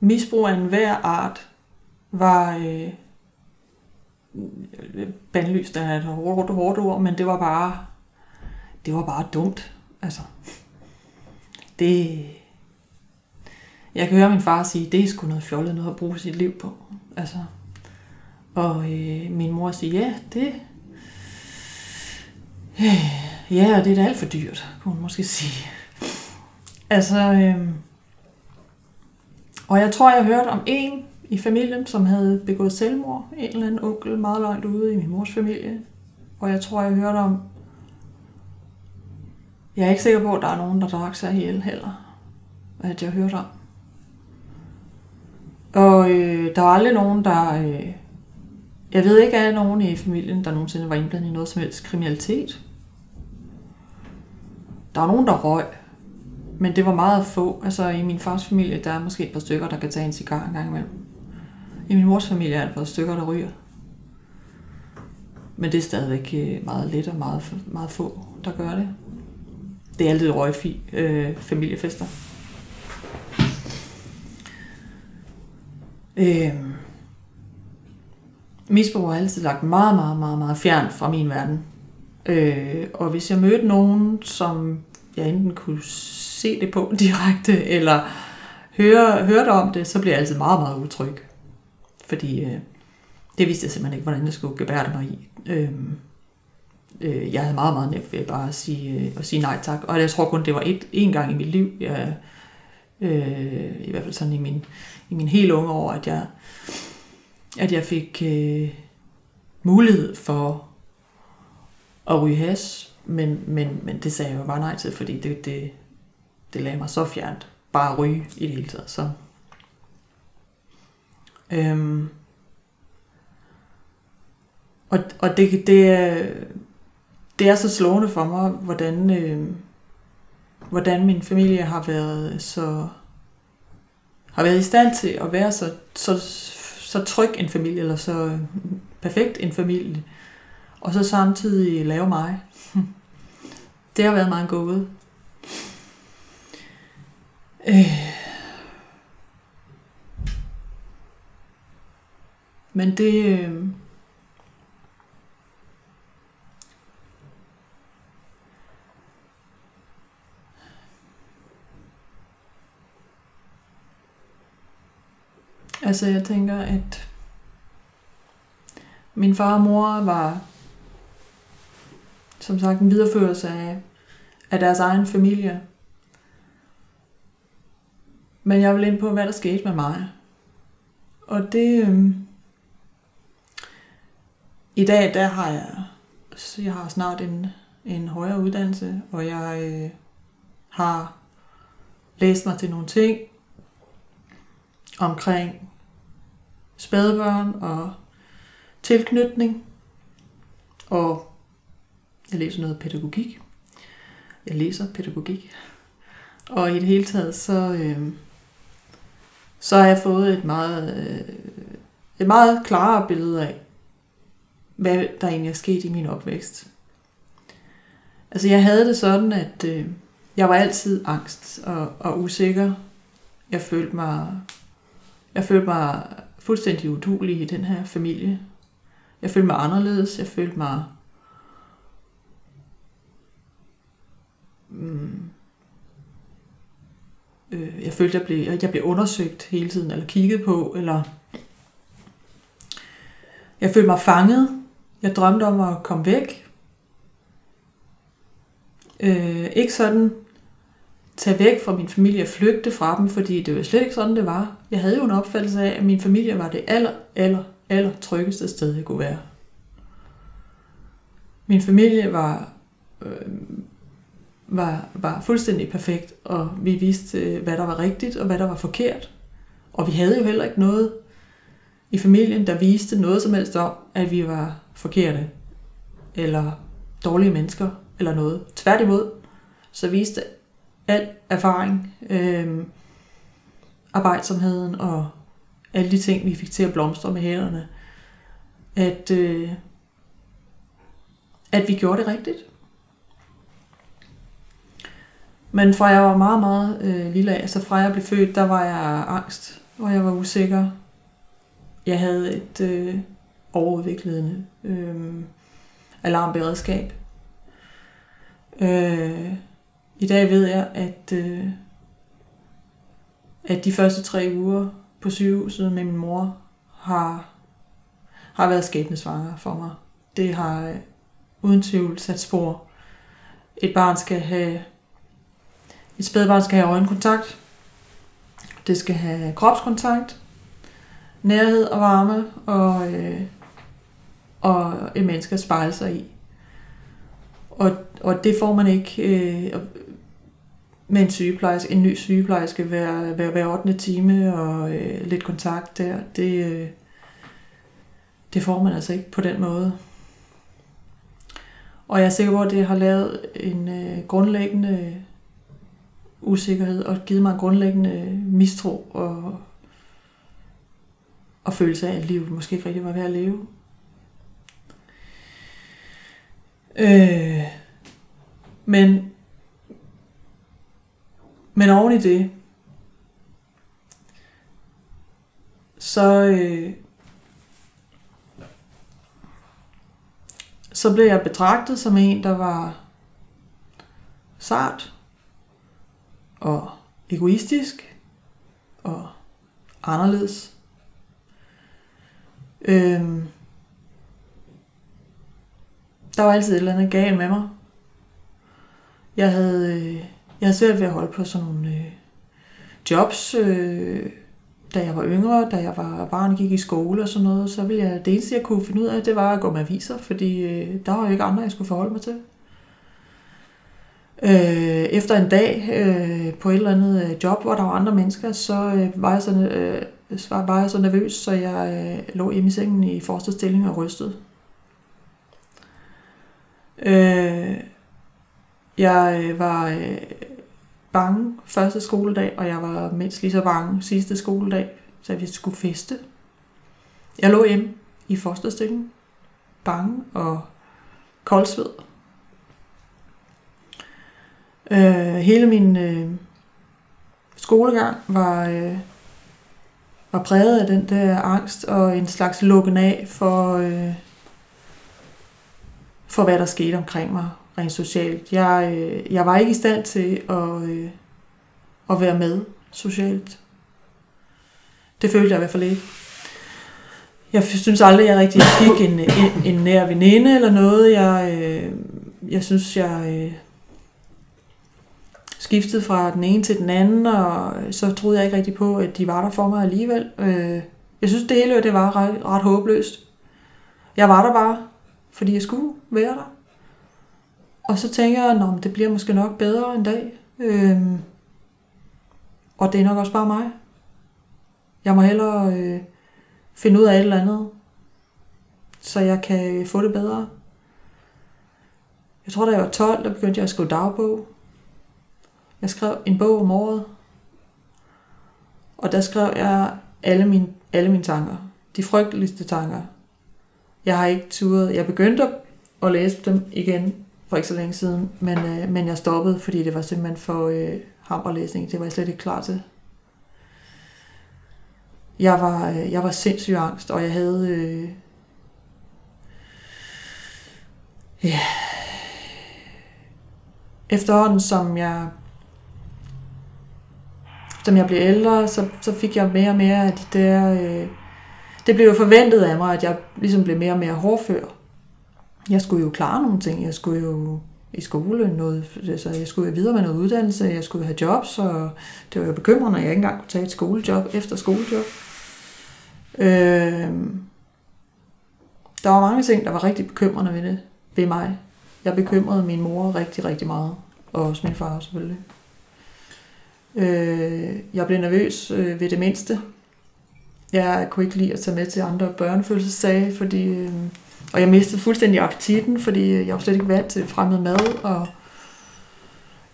misbrug af enhver art var øh, bandlyst er et hårdt, hårdt ord, men det var bare det var bare dumt. Altså, det... Jeg kan høre min far sige, det er sgu noget fjollet noget at bruge sit liv på. Altså, og øh, min mor siger, ja, det, Ja, og det er da alt for dyrt, kunne hun måske sige. Altså, øh, og jeg tror, jeg hørte om en i familien, som havde begået selvmord. En eller anden onkel meget langt ude i min mors familie. Og jeg tror, jeg hørte om... Jeg er ikke sikker på, at der er nogen, der drak sig ihjel heller. At jeg hørte om. Og øh, der var aldrig nogen, der... Øh, jeg ved ikke, at nogen i familien, der nogensinde var indblandet i noget som helst kriminalitet. Der var nogen, der røg, men det var meget få. Altså i min fars familie, der er måske et par stykker, der kan tage en cigar en gang imellem. I min mors familie er der et par stykker, der ryger. Men det er stadigvæk øh, meget let og meget, meget få, der gør det. Det er altid røgfi øh, familiefester. Øh, misbrug har altid lagt meget, meget, meget, meget fjernt fra min verden. Øh, og hvis jeg mødte nogen, som jeg enten kunne se det på direkte, eller høre, hørte om det, så blev jeg altid meget, meget utryg. Fordi øh, det vidste jeg simpelthen ikke, hvordan jeg skulle gebære mig i. Øh, øh, jeg havde meget, meget nemt ved bare at sige, øh, at sige nej tak. Og jeg tror kun, det var et, en gang i mit liv, jeg, øh, i hvert fald sådan i min, i min helt unge år, at jeg, at jeg fik øh, mulighed for at ryge has, men, men, men det sagde jeg jo bare nej til, fordi det, det, det lagde mig så fjernt. Bare at ryge i det hele taget. Så. Øhm. Og, og det, det, er, det er så slående for mig, hvordan, øh, hvordan min familie har været så har været i stand til at være så, så, så tryg en familie, eller så øh, perfekt en familie, og så samtidig lave mig. Det har været meget gåde. Øh. Men det... Øh, Altså, jeg tænker, at min far og mor var som sagt en videreførelse af, af deres egen familie. Men jeg vil ind på, hvad der skete med mig. Og det... Øh, i dag, der har jeg... Jeg har snart en, en højere uddannelse, og jeg øh, har læst mig til nogle ting omkring spædbørn og tilknytning. Og jeg læser noget pædagogik. Jeg læser pædagogik. Og i det hele taget, så, øh, så har jeg fået et meget, øh, et meget klarere billede af, hvad der egentlig er sket i min opvækst. Altså jeg havde det sådan, at øh, jeg var altid angst og, og usikker. Jeg følte mig, jeg følte mig fuldstændig udulig i den her familie. Jeg følte mig anderledes. Jeg følte mig mm, øh, jeg følte, jeg blev, jeg blev undersøgt hele tiden, eller kigget på, eller jeg følte mig fanget. Jeg drømte om at komme væk. Øh, ikke sådan tage væk fra min familie og flygte fra dem, fordi det var slet ikke sådan, det var. Jeg havde jo en opfattelse af, at min familie var det aller, aller, aller tryggeste sted, jeg kunne være. Min familie var, øh, var, var fuldstændig perfekt, og vi vidste, hvad der var rigtigt og hvad der var forkert. Og vi havde jo heller ikke noget i familien, der viste noget som helst om, at vi var forkerte, eller dårlige mennesker, eller noget. Tværtimod, så viste al erfaring, øh, arbejdsomheden og alle de ting, vi fik til at blomstre med hænderne, at, øh, at vi gjorde det rigtigt. Men fra jeg var meget, meget øh, lille af, altså fra jeg blev født, der var jeg angst, og jeg var usikker. Jeg havde et øh, overudviklet øh, alarmberedskab. Øh, I dag ved jeg, at, øh, at de første tre uger på sygehuset med min mor har, har været skæbnesvanger for mig. Det har øh, uden tvivl sat spor. Et barn skal have et spædbarn skal have øjenkontakt. Det skal have kropskontakt, nærhed og varme, og, øh, og øh, et menneske at spejle sig i. Og, og det får man ikke øh, med en sygeplejerske, en ny sygeplejerske hver, hver, hver 8. time og øh, lidt kontakt der. Det, øh, det får man altså ikke på den måde. Og jeg er sikker på, at det har lavet en øh, grundlæggende usikkerhed og givet mig en grundlæggende mistro og, og følelse af, at livet måske ikke rigtig var værd at leve. Øh, men, men oven i det, så, øh, så blev jeg betragtet som en, der var sart, og egoistisk og anderledes. Øhm, der var altid et eller andet galt med mig. Jeg havde, øh, jeg havde svært ved at holde på sådan nogle øh, jobs, øh, da jeg var yngre, da jeg var barn gik i skole og sådan noget, så ville jeg, det eneste jeg kunne finde ud af, det var at gå med aviser, fordi øh, der var jo ikke andre, jeg skulle forholde mig til. Øh, efter en dag øh, på et eller andet øh, job, hvor der var andre mennesker, så øh, var, jeg så, øh, var jeg så nervøs, så jeg øh, lå hjemme i sengen i forreste stilling og rystede. Øh, jeg øh, var øh, bange første skoledag, og jeg var mindst lige så bange sidste skoledag, så vi skulle feste. Jeg lå hjemme i fosterstykken, bange og koldsved. Øh, hele min øh, skolegang var, øh, var præget af den der angst og en slags lukken af for, øh, for hvad der skete omkring mig rent socialt. Jeg, øh, jeg var ikke i stand til at, øh, at være med socialt. Det følte jeg i hvert fald ikke. Jeg synes aldrig, jeg rigtig fik en, en, en nær veninde eller noget. Jeg, øh, jeg synes, jeg øh, skiftede fra den ene til den anden, og så troede jeg ikke rigtig på, at de var der for mig alligevel. Øh, jeg synes, det hele det var ret, ret håbløst. Jeg var der bare, fordi jeg skulle være der. Og så tænker jeg, at det bliver måske nok bedre en dag. Øhm, og det er nok også bare mig. Jeg må hellere øh, finde ud af et eller andet, så jeg kan få det bedre. Jeg tror, da jeg var 12, der begyndte jeg at skrive dagbog. Jeg skrev en bog om året. Og der skrev jeg alle mine, alle mine tanker. De frygteligste tanker. Jeg har ikke turet. Jeg begyndte at læse dem igen for ikke så længe siden, men, øh, men jeg stoppede, fordi det var simpelthen for øh, hammerlæsning. Det var jeg slet ikke klar til. Jeg var, øh, jeg var sindssyg angst, og jeg havde... Øh, ja, efterhånden som jeg som jeg blev ældre, så, så fik jeg mere og mere af de der... Øh, det blev jo forventet af mig, at jeg ligesom blev mere og mere hårdfør. Jeg skulle jo klare nogle ting. Jeg skulle jo i skole, noget, altså jeg skulle videre med noget uddannelse, jeg skulle have jobs, og det var jo bekymrende, at jeg ikke engang kunne tage et skolejob efter skolejob. Øh, der var mange ting, der var rigtig bekymrende ved det, ved mig. Jeg bekymrede min mor rigtig, rigtig meget, og også min far selvfølgelig. Øh, jeg blev nervøs øh, ved det mindste. Jeg kunne ikke lide at tage med til andre børnefødselsdage, fordi, øh, og jeg mistede fuldstændig appetitten, fordi jeg var slet ikke vant til fremmed mad, og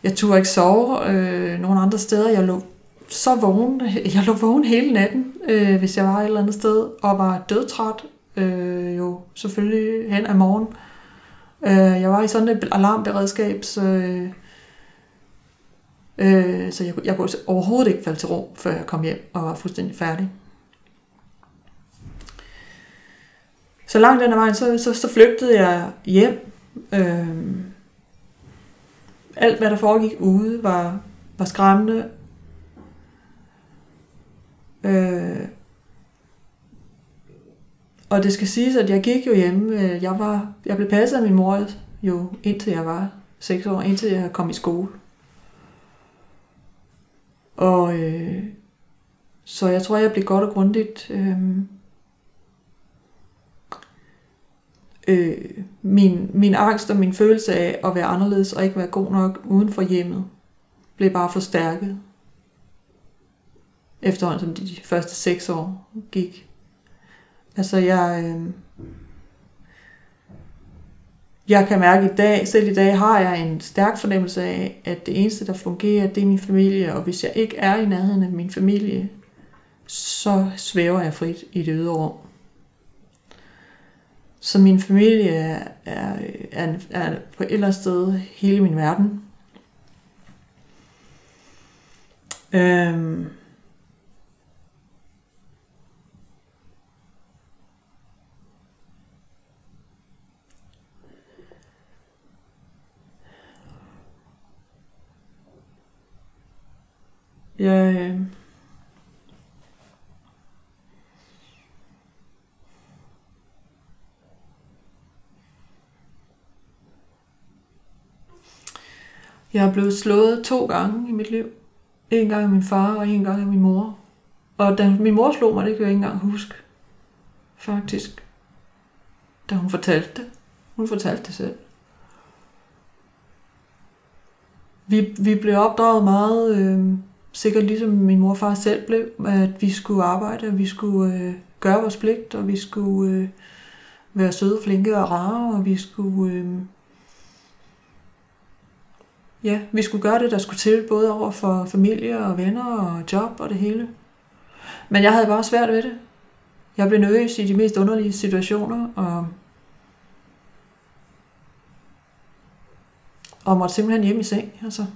jeg turde ikke sove øh, nogen andre steder. Jeg lå så vågen. Jeg lå vågen hele natten, øh, hvis jeg var et eller andet sted, og var dødtræt, øh, jo selvfølgelig hen af morgen. Øh, jeg var i sådan et alarmberedskab, så, øh, øh, så jeg, jeg kunne overhovedet ikke falde til ro, før jeg kom hjem og var fuldstændig færdig. Så langt den ad vejen, så, så, så flygtede jeg hjem. Øh, alt, hvad der foregik ude, var, var skræmmende. Øh, og det skal siges, at jeg gik jo hjemme. Øh, jeg, var, jeg blev passet af min mor jo indtil jeg var 6 år, indtil jeg kom i skole. Og øh, så jeg tror, jeg blev godt og grundigt øh, øh, min, min angst og min følelse af at være anderledes og ikke være god nok uden for hjemmet blev bare forstærket efterhånden som de første seks år gik. Altså jeg, øh, jeg kan mærke i dag, selv i dag har jeg en stærk fornemmelse af, at det eneste, der fungerer, det er min familie, og hvis jeg ikke er i nærheden af min familie, så svæver jeg frit i det ydre rum. Så min familie er, er, er, på et eller andet sted hele min verden. Øhm, Jeg, øh, Jeg er blevet slået to gange i mit liv. En gang af min far, og en gang af min mor. Og da min mor slog mig, det kan jeg ikke engang huske. Faktisk. Da hun fortalte det. Hun fortalte det selv. Vi, vi blev opdraget meget øh, sikkert ligesom min mor og far selv blev, at vi skulle arbejde, og vi skulle øh, gøre vores pligt, og vi skulle øh, være søde, flinke og rare, og vi skulle... Øh, ja, vi skulle gøre det, der skulle til, både over for familie og venner og job og det hele. Men jeg havde bare svært ved det. Jeg blev nervøs i de mest underlige situationer, og, og måtte simpelthen hjem i seng. Altså.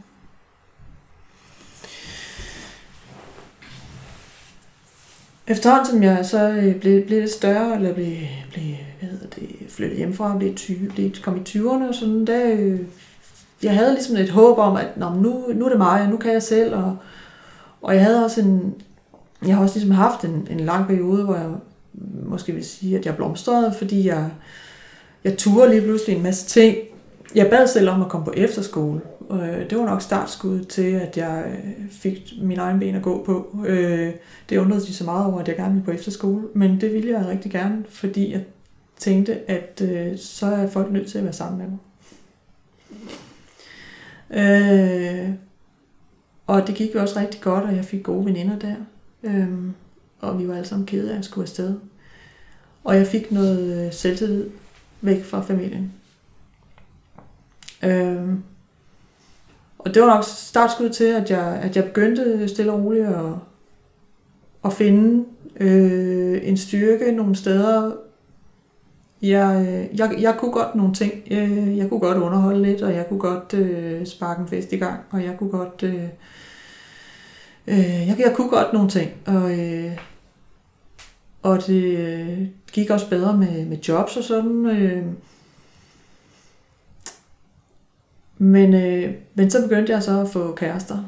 Efterhånden som jeg så øh, blev, blev lidt større, eller blev, blev hvad hedder det, flyttet hjemmefra, blev, 20, blev kom i 20'erne og sådan, der, øh, jeg havde ligesom et håb om, at Nå, nu, nu er det mig, og nu kan jeg selv, og, og jeg havde også en, jeg har også ligesom haft en, en lang periode, hvor jeg måske vil sige, at jeg blomstrede, fordi jeg, jeg turde lige pludselig en masse ting, jeg bad selv om at komme på efterskole. Øh, det var nok startskuddet til, at jeg øh, fik min egen ben at gå på. Øh, det undrede de så meget over, at jeg gerne ville på efterskole, men det ville jeg rigtig gerne, fordi jeg tænkte, at øh, så er folk nødt til at være sammen med mig. Øh, og det gik jo også rigtig godt, og jeg fik gode veninder der. Øh, og vi var alle sammen kede af at skulle afsted. Og jeg fik noget øh, selvtillid væk fra familien. Øh, og det var nok startskud til, at jeg, at jeg begyndte stille og roligt at, at finde øh, en styrke nogle steder. Jeg, øh, jeg, jeg kunne godt nogle ting. Øh, jeg kunne godt underholde lidt, og jeg kunne godt øh, sparke en fest i gang, og jeg kunne godt... Øh, øh, jeg, jeg kunne godt nogle ting, og, øh, og det øh, gik også bedre med, med jobs og sådan. Øh, Men, øh, men så begyndte jeg så at få kærester.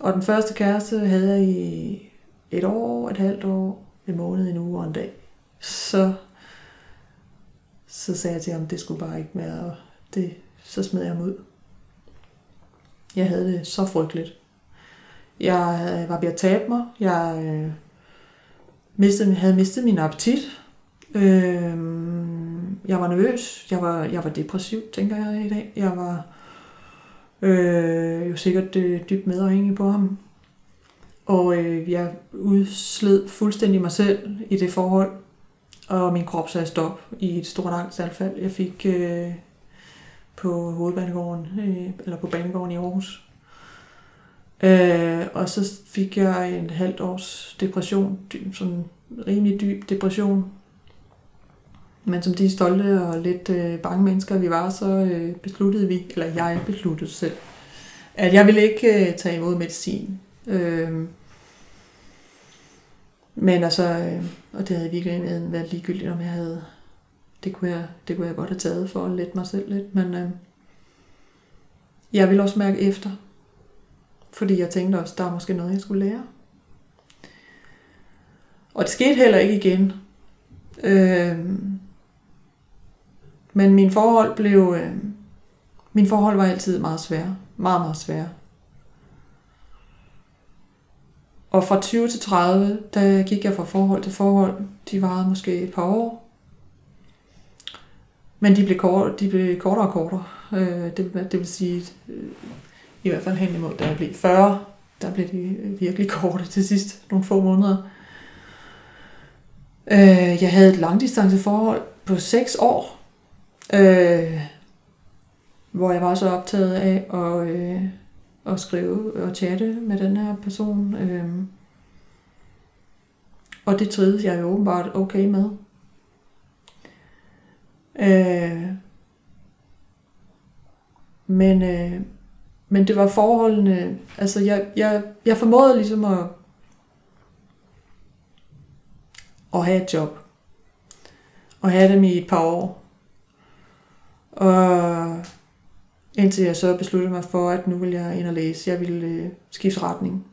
Og den første kæreste havde jeg i et år, et halvt år, en måned, en uge og en dag. Så, så sagde jeg til ham, det skulle bare ikke mere, og det, så smed jeg ham ud. Jeg havde det så frygteligt. Jeg øh, var ved at tabe mig. Jeg øh, mistede, havde mistet min appetit. Øh, jeg var nervøs, jeg var, jeg var depressiv, tænker jeg i dag. Jeg var øh, jo sikkert øh, dybt medafhængig på ham. Og øh, jeg udsled fuldstændig mig selv i det forhold, og min krop sagde stop i et stort angstanfald, jeg fik øh, på hovedbanegården, øh, eller på banegården i Aarhus. Øh, og så fik jeg en halvt års depression, sådan rimelig dyb depression, men som de stolte og lidt øh, bange mennesker, vi var, så øh, besluttede vi, eller jeg besluttede selv, at jeg ville ikke øh, tage imod medicin. Øh, men altså, øh, og det havde virkelig været ligegyldigt, om jeg havde, det kunne jeg, det kunne jeg godt have taget for at lette mig selv lidt, men øh, jeg ville også mærke efter, fordi jeg tænkte også, der er måske noget, jeg skulle lære. Og det skete heller ikke igen. Øh, men min forhold blev... Øh, min forhold var altid meget svære. Meget, meget svære. Og fra 20 til 30, der gik jeg fra forhold til forhold. De varede måske et par år. Men de blev, kort, de blev kortere og kortere. Øh, det, det vil sige, øh, i hvert fald hen imod, da jeg blev 40, der blev de øh, virkelig korte til sidst, nogle få måneder. Øh, jeg havde et langdistanceforhold på 6 år, Øh, hvor jeg var så optaget af at, øh, at skrive og chatte med den her person. Øh, og det trides jeg jo åbenbart okay med. Øh, men, øh, men det var forholdene, altså jeg, jeg, jeg formåede ligesom at, at have et job. Og have dem i et par år. Og indtil jeg så besluttede mig for, at nu vil jeg ind og læse. Jeg ville øh, skifte retning.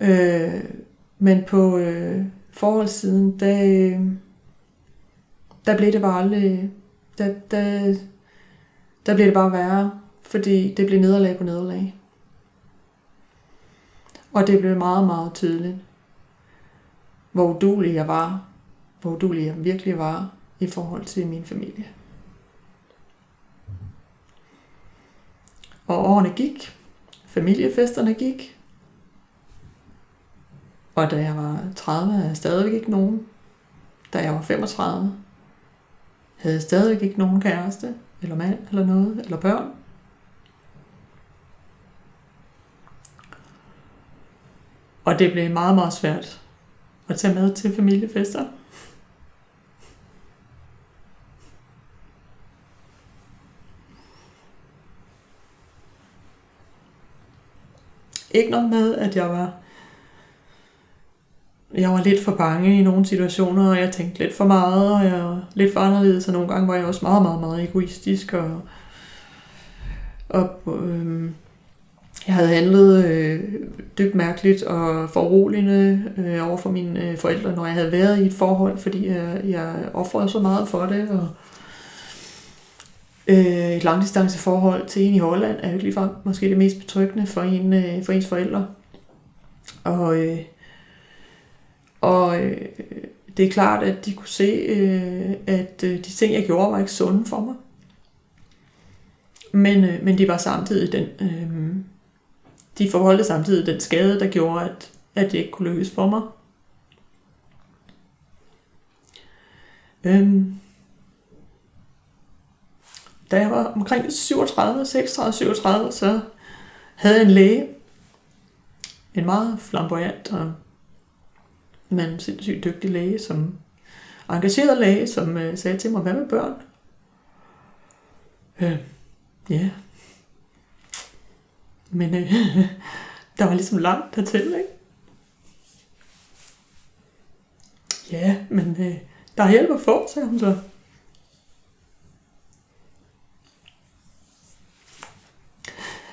Øh, men på øh, forholdssiden, der, øh, der blev det bare aldrig... Der, der, der blev det bare værre, fordi det blev nederlag på nederlag. Og det blev meget, meget tydeligt, hvor udulig jeg var. Hvor udulig jeg virkelig var i forhold til min familie. Og årene gik, familiefesterne gik, og da jeg var 30, havde jeg stadigvæk ikke nogen. Da jeg var 35, havde jeg stadigvæk ikke nogen kæreste, eller mand, eller noget, eller børn. Og det blev meget, meget svært at tage med til familiefester. Ikke noget med, at jeg var jeg var lidt for bange i nogle situationer, og jeg tænkte lidt for meget, og jeg var lidt for anderledes, og nogle gange var jeg også meget, meget, meget egoistisk, og, og øhm, Jeg havde handlet øh, dybt mærkeligt og foruroligende øh, over for mine øh, forældre, når jeg havde været i et forhold, fordi jeg, jeg offrede så meget for det. Og, øh, et langdistanceforhold til en i Holland er jo ikke ligefrem måske det mest betryggende for, en, øh, for ens forældre. Og, øh, og øh, det er klart, at de kunne se, øh, at øh, de ting, jeg gjorde, var ikke sunde for mig. Men, øh, men de var samtidig den, øh, de forholdte samtidig den skade, der gjorde, at, at det ikke kunne lykkes for mig. Øhm, da jeg var omkring 37, 36, 37, så havde jeg en læge, en meget flamboyant og men sindssygt dygtig læge, som engageret læge, som øh, sagde til mig, hvad med børn? Øh, ja. Men øh, der var ligesom langt dertil, ikke? Ja, men øh, der er hjælp at få, sagde hun så.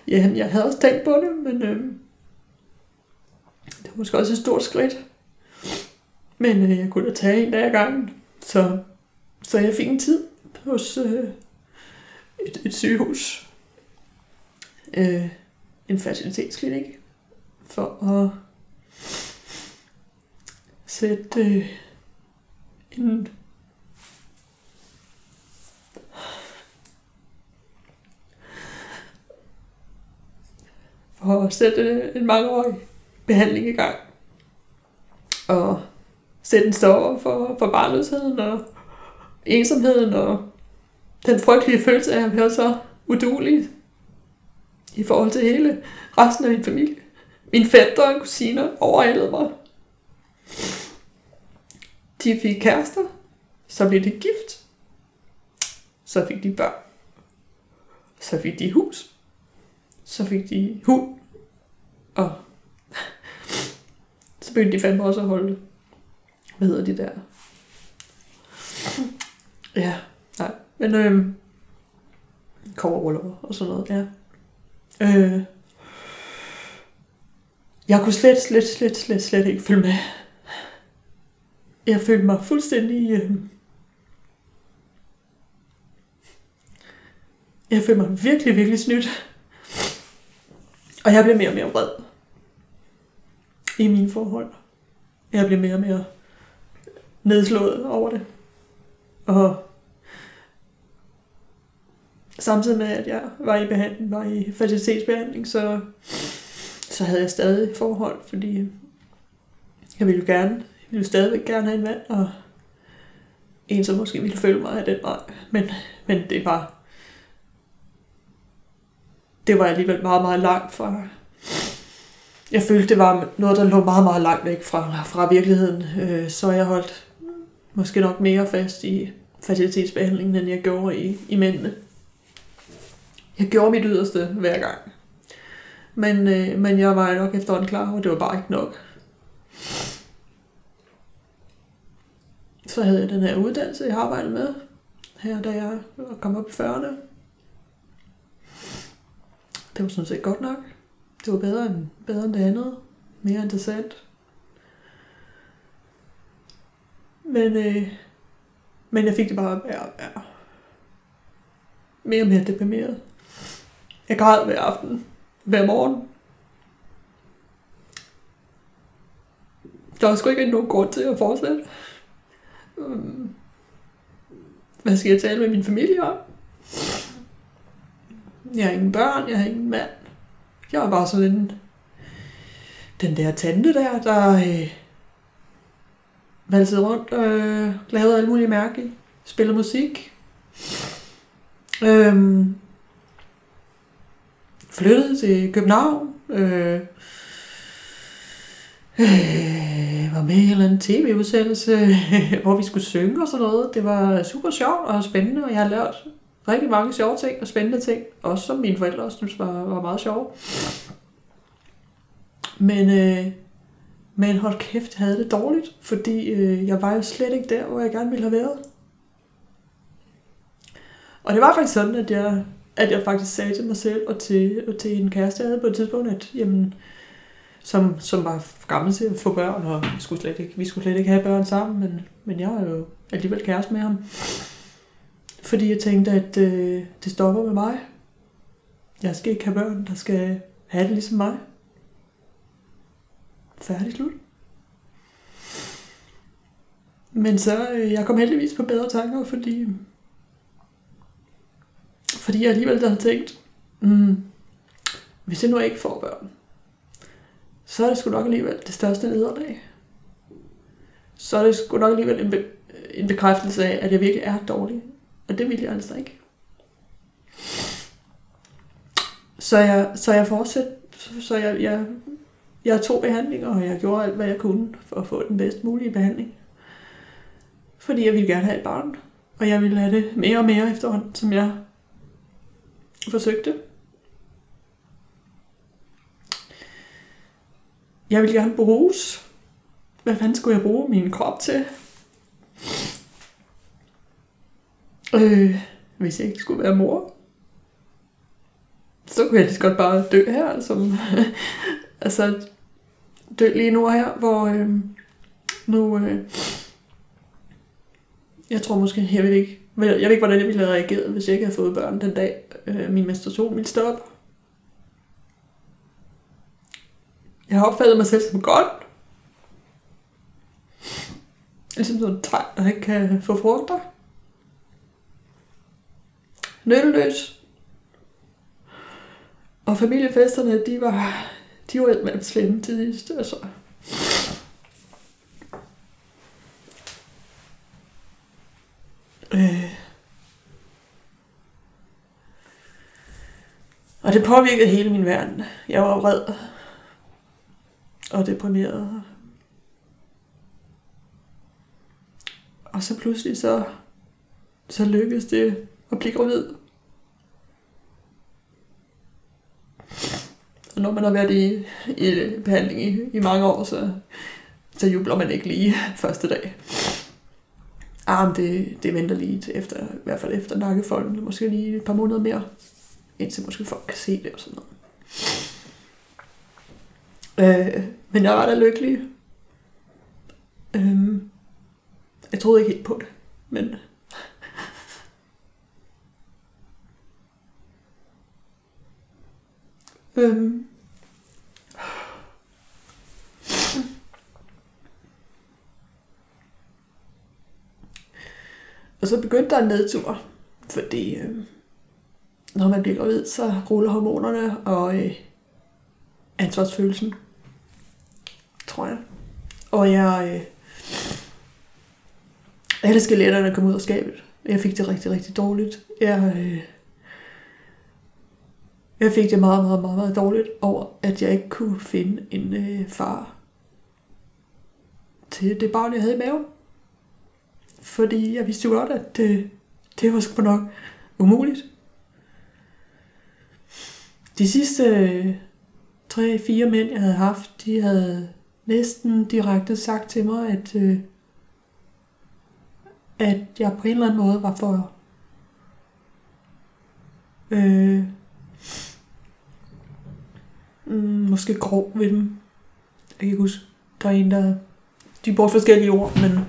Ja, jeg havde også tænkt på det, men øh, det var måske også et stort skridt. Men øh, jeg kunne da tage en dag ad gangen, så, så jeg fik en tid hos øh, et, et sygehus. Øh, en facilitetsklinik for at sætte øh, en og sætte en mangeårig behandling i gang. Og sætte en stopper for, for barnløsheden og ensomheden og den frygtelige følelse af at være så udulig i forhold til hele resten af min familie. Min fætter og kusiner overhalede mig. De fik kærester, så blev de gift, så fik de børn, så fik de hus, så fik de hund, og så begyndte de fandme også at holde, hvad hedder de der? Ja, nej, men øhm, koverruller og sådan noget, ja. Øh, jeg kunne slet, slet, slet, slet, slet ikke følge med. Jeg følte mig fuldstændig... Øh, jeg følte mig virkelig, virkelig snydt. Og jeg blev mere og mere vred. I mine forhold. Jeg blev mere og mere nedslået over det. Og samtidig med, at jeg var i behandling, var i fertilitetsbehandling, så, så havde jeg stadig forhold, fordi jeg ville jo gerne, jeg ville jo stadigvæk gerne have en mand, og en, som måske ville følge mig af den vej. Men, men det var, det var alligevel meget, meget langt fra, jeg følte, det var noget, der lå meget, meget langt væk fra, fra virkeligheden. Øh, så jeg holdt måske nok mere fast i fertilitetsbehandlingen, end jeg gjorde i, i mændene. Jeg gjorde mit yderste hver gang. Men, øh, men jeg var nok efterhånden klar og det var bare ikke nok. Så havde jeg den her uddannelse, jeg arbejdede med, her da jeg kom op i 40'erne. Det var sådan set godt nok. Det var bedre end, bedre end det andet. Mere interessant. Men, øh, men jeg fik det bare ja, værre. Mere og mere deprimeret. Jeg græd hver aften, hver morgen. Der var sgu ikke nogen grund til at fortsætte. Øhm, hvad skal jeg tale med min familie om? Jeg har ingen børn, jeg har ingen mand. Jeg var bare sådan en, den der tante der, der øh, valsede rundt og øh, lavede alle mulige mærkelige. Spillede musik. Øhm, flyttede til København. Øh, øh, var med i en eller anden tv-udsendelse, hvor vi skulle synge og sådan noget. Det var super sjovt og spændende, og jeg har lært rigtig mange sjove ting og spændende ting. Også som mine forældre også synes var, var meget sjove. Men, øh, men hold kæft, jeg havde det dårligt, fordi øh, jeg var jo slet ikke der, hvor jeg gerne ville have været. Og det var faktisk sådan, at jeg at jeg faktisk sagde til mig selv og til, og til en kæreste, jeg havde på et tidspunkt, at jamen, som, som var for gammel til at få børn, og vi skulle slet ikke, vi skulle slet ikke have børn sammen, men, men jeg var jo alligevel kæreste med ham. Fordi jeg tænkte, at øh, det stopper med mig. Jeg skal ikke have børn, der skal have det ligesom mig. Færdig slut. Men så, øh, jeg kom heldigvis på bedre tanker, fordi, fordi jeg alligevel havde tænkt, mm, hvis jeg nu ikke får børn, så er det sgu nok alligevel det største nederlag. Så er det sgu nok alligevel en, be- en bekræftelse af, at jeg virkelig er dårlig. Og det ville jeg altså ikke. Så jeg, så jeg fortsatte, så jeg, jeg, jeg tog behandlinger, og jeg gjorde alt, hvad jeg kunne for at få den bedst mulige behandling. Fordi jeg ville gerne have et barn, og jeg ville have det mere og mere efterhånden, som jeg forsøgte. Jeg ville gerne bruges. Hvad fanden skulle jeg bruge min krop til? Øh, hvis jeg ikke skulle være mor. Så kunne jeg lige godt bare dø her. Som, altså, dø lige nu her, hvor øh, nu... Øh, jeg tror måske, jeg ved ikke, jeg ved ikke, hvordan jeg ville have reageret, hvis jeg ikke havde fået børn den dag, øh, min menstruation ville stoppe. Jeg har opfattet mig selv som godt. Ligesom sådan en træ, der ikke kan få frugter. Nytteløs. Og familiefesterne, de var, de var med slemme til sidst. Altså. Øh. Og det påvirkede hele min verden. Jeg var vred og deprimeret. Og så pludselig så, så lykkedes det at blive gravid. Og når man har været i, i behandling i, i mange år, så, så jubler man ikke lige første dag. Ah, det, det venter lige til efter, i hvert fald efter nakkefolden, måske lige et par måneder mere, indtil måske folk kan se det og sådan noget. Øh, men jeg var da lykkelig. Øh, jeg troede ikke helt på det, men... øhm. Og så begyndte der en nedtur, fordi øh, når man bliver gravid, så ruller hormonerne og øh, ansvarsfølelsen, tror jeg. Og jeg... Øh, alle skeletterne kom ud af skabet. Jeg fik det rigtig, rigtig dårligt. Jeg, øh, jeg fik det meget, meget, meget, meget dårligt over, at jeg ikke kunne finde en øh, far til det barn, jeg havde i maven. Fordi jeg vidste jo godt, at det, det var sgu nok umuligt. De sidste øh, tre-fire mænd, jeg havde haft, de havde næsten direkte sagt til mig, at, øh, at jeg på en eller anden måde var for øh, mm, måske grov ved dem. Jeg kan ikke huske. Der er en, der... De bruger forskellige ord, men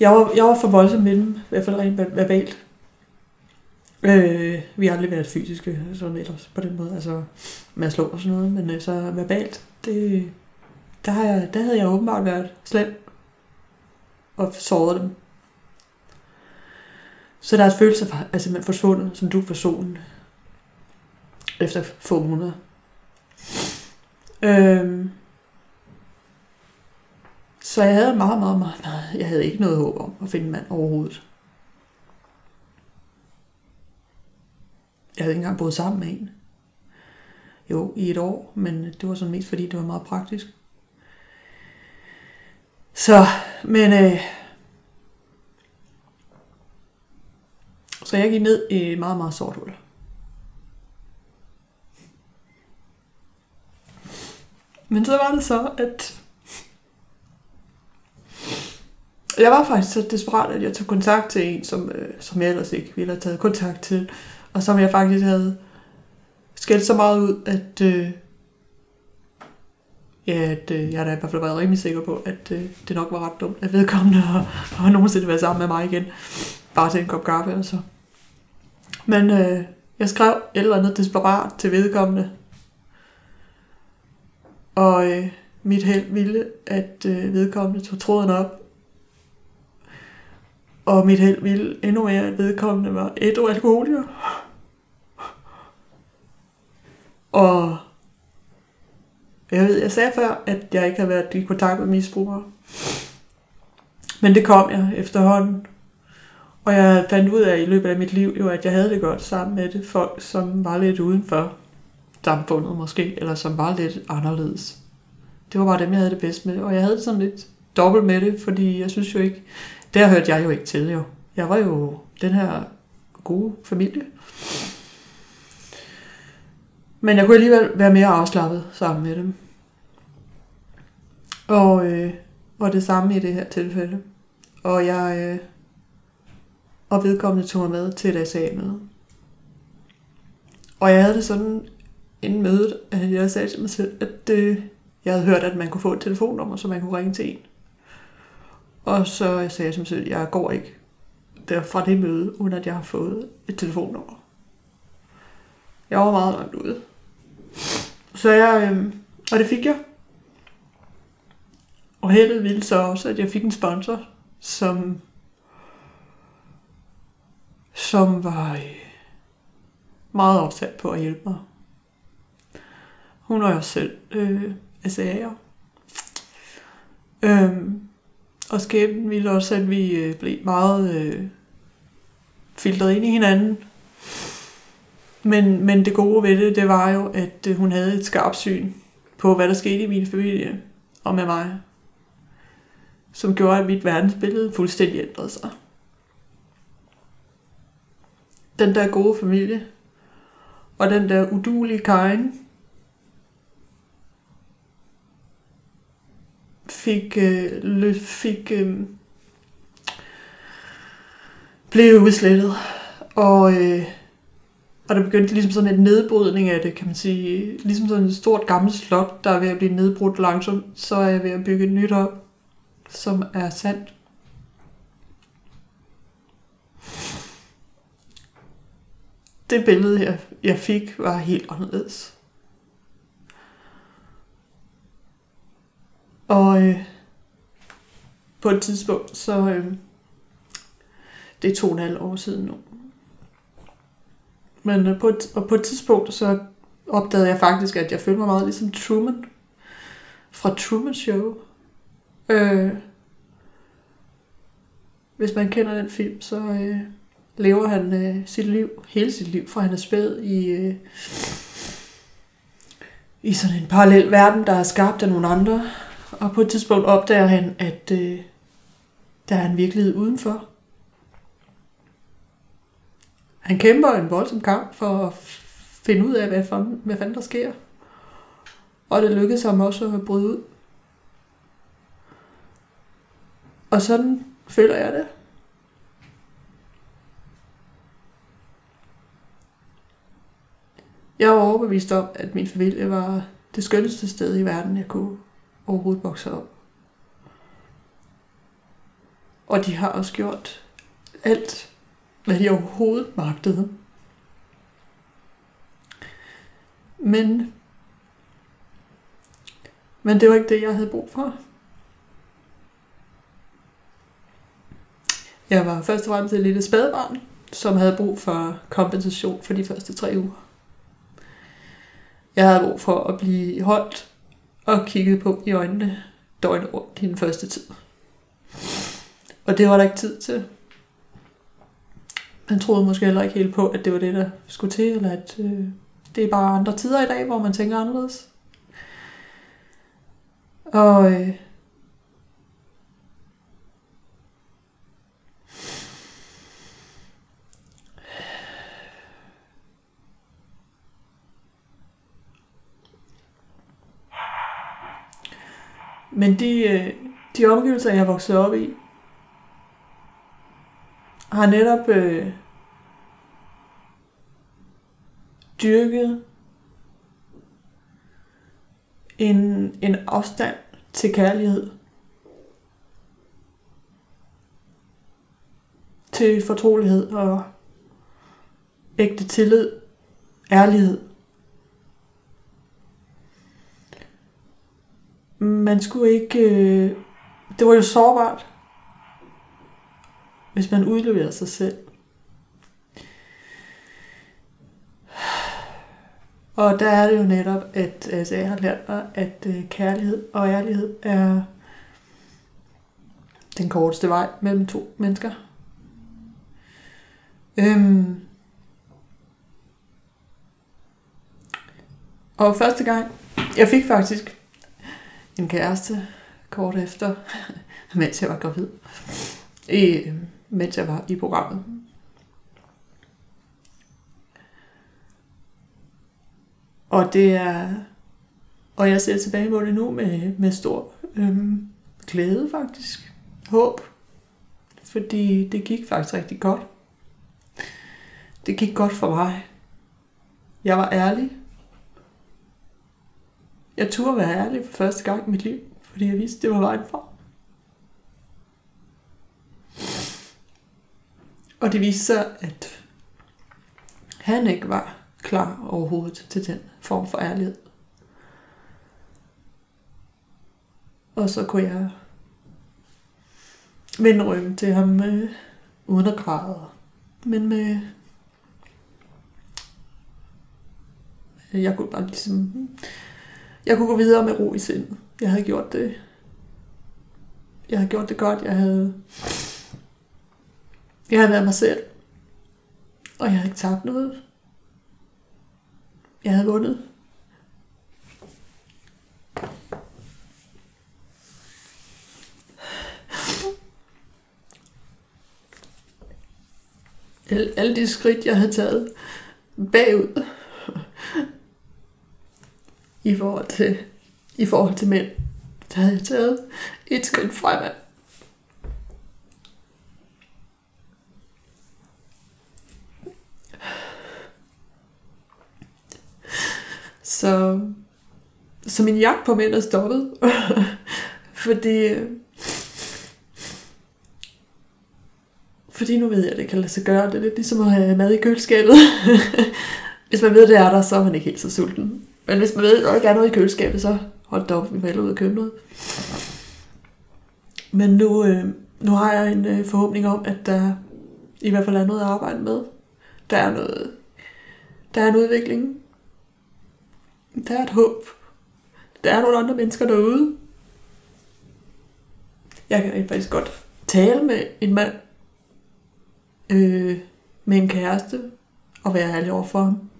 jeg var, jeg var for voldsom med dem, i hvert fald rent verbalt. Øh, vi har aldrig været fysiske, sådan ellers på den måde, altså med at slå og sådan noget, men øh, så verbalt, det, der, har jeg, der havde jeg åbenbart været slem og såret dem. Så deres følelser er simpelthen altså, forsvundet, som du for solen, efter få måneder. Øhm, så jeg havde meget, meget, meget, meget, jeg havde ikke noget håb om at finde en mand overhovedet. Jeg havde ikke engang boet sammen med en. Jo, i et år, men det var sådan mest fordi, det var meget praktisk. Så, men øh, så jeg gik ned i et meget, meget sort hul. Men så var det så, at jeg var faktisk så desperat, at jeg tog kontakt til en, som, øh, som jeg ellers ikke ville have taget kontakt til. og som jeg faktisk havde skældt så meget ud, at, øh, ja, at øh, jeg har da i hvert fald været rimelig sikker på, at øh, det nok var ret dumt, at vedkommende og, og nogensinde været sammen med mig igen. Bare til en kop kaffe, altså. Men øh, jeg skrev et eller andet desperat til vedkommende. Og øh, mit held ville, at øh, vedkommende tog tråden op. Og mit held ville endnu mere, at vedkommende var et alkoholiker. Og jeg ved, jeg sagde før, at jeg ikke har været i kontakt med misbrugere. Men det kom jeg efterhånden. Og jeg fandt ud af i løbet af mit liv, jo, at jeg havde det godt sammen med det folk, som var lidt udenfor samfundet måske, eller som var lidt anderledes. Det var bare dem, jeg havde det bedst med. Og jeg havde det sådan lidt dobbelt med det, fordi jeg synes jo ikke, der hørte jeg jo ikke til jo. Jeg var jo den her gode familie. Men jeg kunne alligevel være mere afslappet sammen med dem. Og, øh, og det samme i det her tilfælde. Og jeg øh, og vedkommende tog mig med til et SA med. Og jeg havde det sådan inden mødet, at jeg sagde til mig selv, at øh, jeg havde hørt, at man kunne få et telefonnummer, så man kunne ringe til en. Og så jeg sagde jeg til mig selv, at jeg går ikke der fra det møde, uden at jeg har fået et telefonnummer. Jeg var meget langt ude. Så jeg, øh, og det fik jeg. Og heldet ville så også, at jeg fik en sponsor, som, som var øh, meget opsat på at hjælpe mig. Hun var jo selv øh, SA'er. Øhm, og skæbnen ville også, at vi øh, blev meget øh, filtreret ind i hinanden. Men, men det gode ved det, det var jo, at øh, hun havde et skarpt syn på, hvad der skete i min familie og med mig. Som gjorde, at mit verdensbillede fuldstændig ændrede sig. Den der gode familie, og den der udulige Karin, fik, øh, fik øh, blev udslettet. Og, øh, og der begyndte ligesom sådan en nedbrydning af det, kan man sige. Ligesom sådan et stort gammelt slot, der er ved at blive nedbrudt langsomt, så er jeg ved at bygge et nyt op, som er sandt. Det billede, jeg, jeg fik, var helt anderledes. Og øh, på et tidspunkt, så øh, det er to og en halv år siden nu. Men øh, på, et, og på et tidspunkt, så opdagede jeg faktisk, at jeg følte mig meget ligesom Truman fra Truman Show. Øh, hvis man kender den film, så øh, lever han øh, sit liv, hele sit liv, fra han er spæd i, øh, i sådan en parallel verden, der er skabt af nogle andre. Og på et tidspunkt opdager han, at øh, der er en virkelighed udenfor. Han kæmper en voldsom kamp for at finde ud af, hvad fanden, hvad fanden der sker. Og det lykkedes ham også at bryde ud. Og sådan føler jeg det. Jeg var overbevist om, at min familie var det skønneste sted i verden, jeg kunne overhovedet vokse op. Og de har også gjort alt, hvad de overhovedet magtede. Men, men det var ikke det, jeg havde brug for. Jeg var først og fremmest et lille spædbarn, som havde brug for kompensation for de første tre uger. Jeg havde brug for at blive holdt og kiggede på i øjnene døgnet rundt i den første tid. Og det var der ikke tid til. Han troede måske heller ikke helt på, at det var det, der skulle til, eller at øh, det er bare andre tider i dag, hvor man tænker anderledes. Og øh, Men de, øh, de omgivelser, jeg har vokset op i, har netop øh, dyrket en, en afstand til kærlighed. Til fortrolighed og ægte tillid, ærlighed. Man skulle ikke... Øh, det var jo sårbart, hvis man udleverede sig selv. Og der er det jo netop, at altså, jeg har lært mig, at øh, kærlighed og ærlighed er den korteste vej mellem to mennesker. Øhm. Og første gang, jeg fik faktisk en kæreste kort efter, mens jeg var gravid, i, mens jeg var i programmet. Og det er, og jeg ser tilbage på det nu med, med stor øhm, glæde faktisk. Håb. Fordi det gik faktisk rigtig godt. Det gik godt for mig. Jeg var ærlig. Jeg turde være ærlig for første gang i mit liv, fordi jeg vidste, det var vejen fra. Og det viste sig, at han ikke var klar overhovedet til den form for ærlighed. Og så kunne jeg vende ryggen til ham øh, uden at græde. Men med... Jeg kunne bare ligesom... Jeg kunne gå videre med ro i sindet. Jeg havde gjort det. Jeg havde gjort det godt. Jeg havde... Jeg havde været mig selv. Og jeg havde ikke tabt noget. Jeg havde vundet. Alle, alle de skridt, jeg havde taget bagud i forhold til, i forhold til mænd, der havde jeg taget et skridt fremad. Så, så min jagt på mænd er stoppet. fordi, fordi nu ved jeg, at det kan lade sig gøre. Det er lidt ligesom at have mad i køleskabet. hvis man ved, det er der, så er man ikke helt så sulten. Men hvis man ved, at der ikke er noget i køleskabet, så hold da op, vi må ud og købe noget. Men nu, øh, nu har jeg en øh, forhåbning om, at der i hvert fald er noget at arbejde med. Der er noget, der er en udvikling, der er et håb. Der er nogle andre mennesker derude. Jeg kan faktisk godt tale med en mand, øh, med en kæreste, og være ærlig over for ham.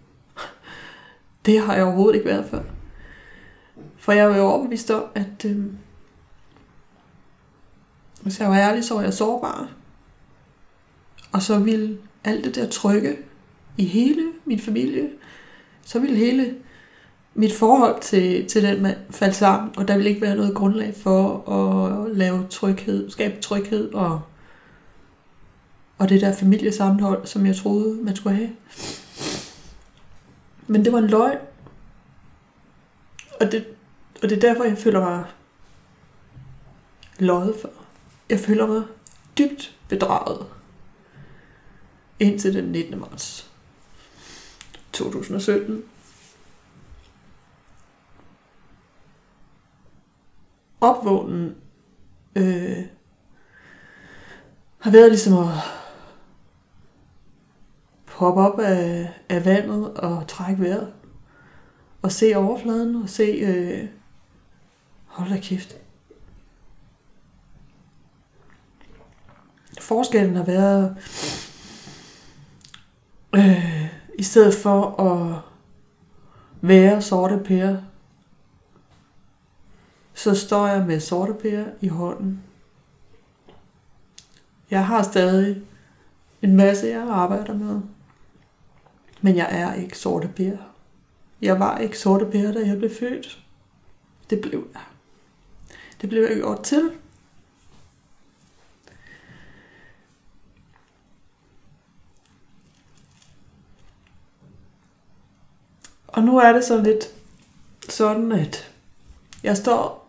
Det har jeg overhovedet ikke været før. For jeg er jo overbevist om, at øh, hvis jeg var ærlig, så var jeg sårbar. Og så ville alt det der trygge i hele min familie, så ville hele mit forhold til, til den mand falde sammen, og der ville ikke være noget grundlag for at lave tryghed, skabe tryghed og, og det der familiesammenhold, som jeg troede, man skulle have. Men det var en løgn. Og det, og det er derfor, jeg føler mig løjet for. Jeg føler mig dybt bedraget indtil den 19. marts 2017. opvågnen øh, har været ligesom at hoppe op af, af vandet og trække vejret. Og se overfladen og se, øh, hold da kæft. Forskellen har været, øh, i stedet for at være sorte pære, så står jeg med sorte pære i hånden. Jeg har stadig en masse, jeg arbejder med. Men jeg er ikke sorte bær. Jeg var ikke sorte bær, da jeg blev født. Det blev jeg. Det blev jeg gjort til. Og nu er det så lidt sådan, at jeg står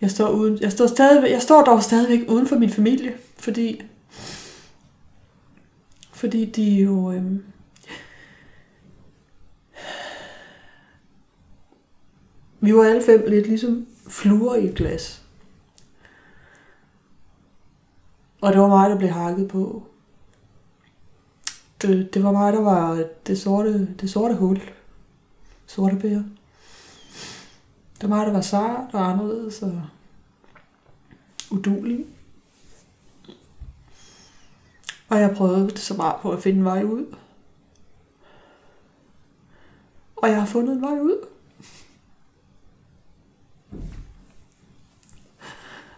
jeg står, uden, jeg står, stadig, jeg står dog stadigvæk uden for min familie, fordi fordi de jo øhm, vi var alle fem lidt ligesom fluer i et glas. Og det var mig, der blev hakket på. Det, det var mig, der var det sorte, det sorte hul. Sorte bære. Det var mig, der var sart og anderledes og udulig. Og jeg prøvede så meget på at finde en vej ud. Og jeg har fundet en vej ud.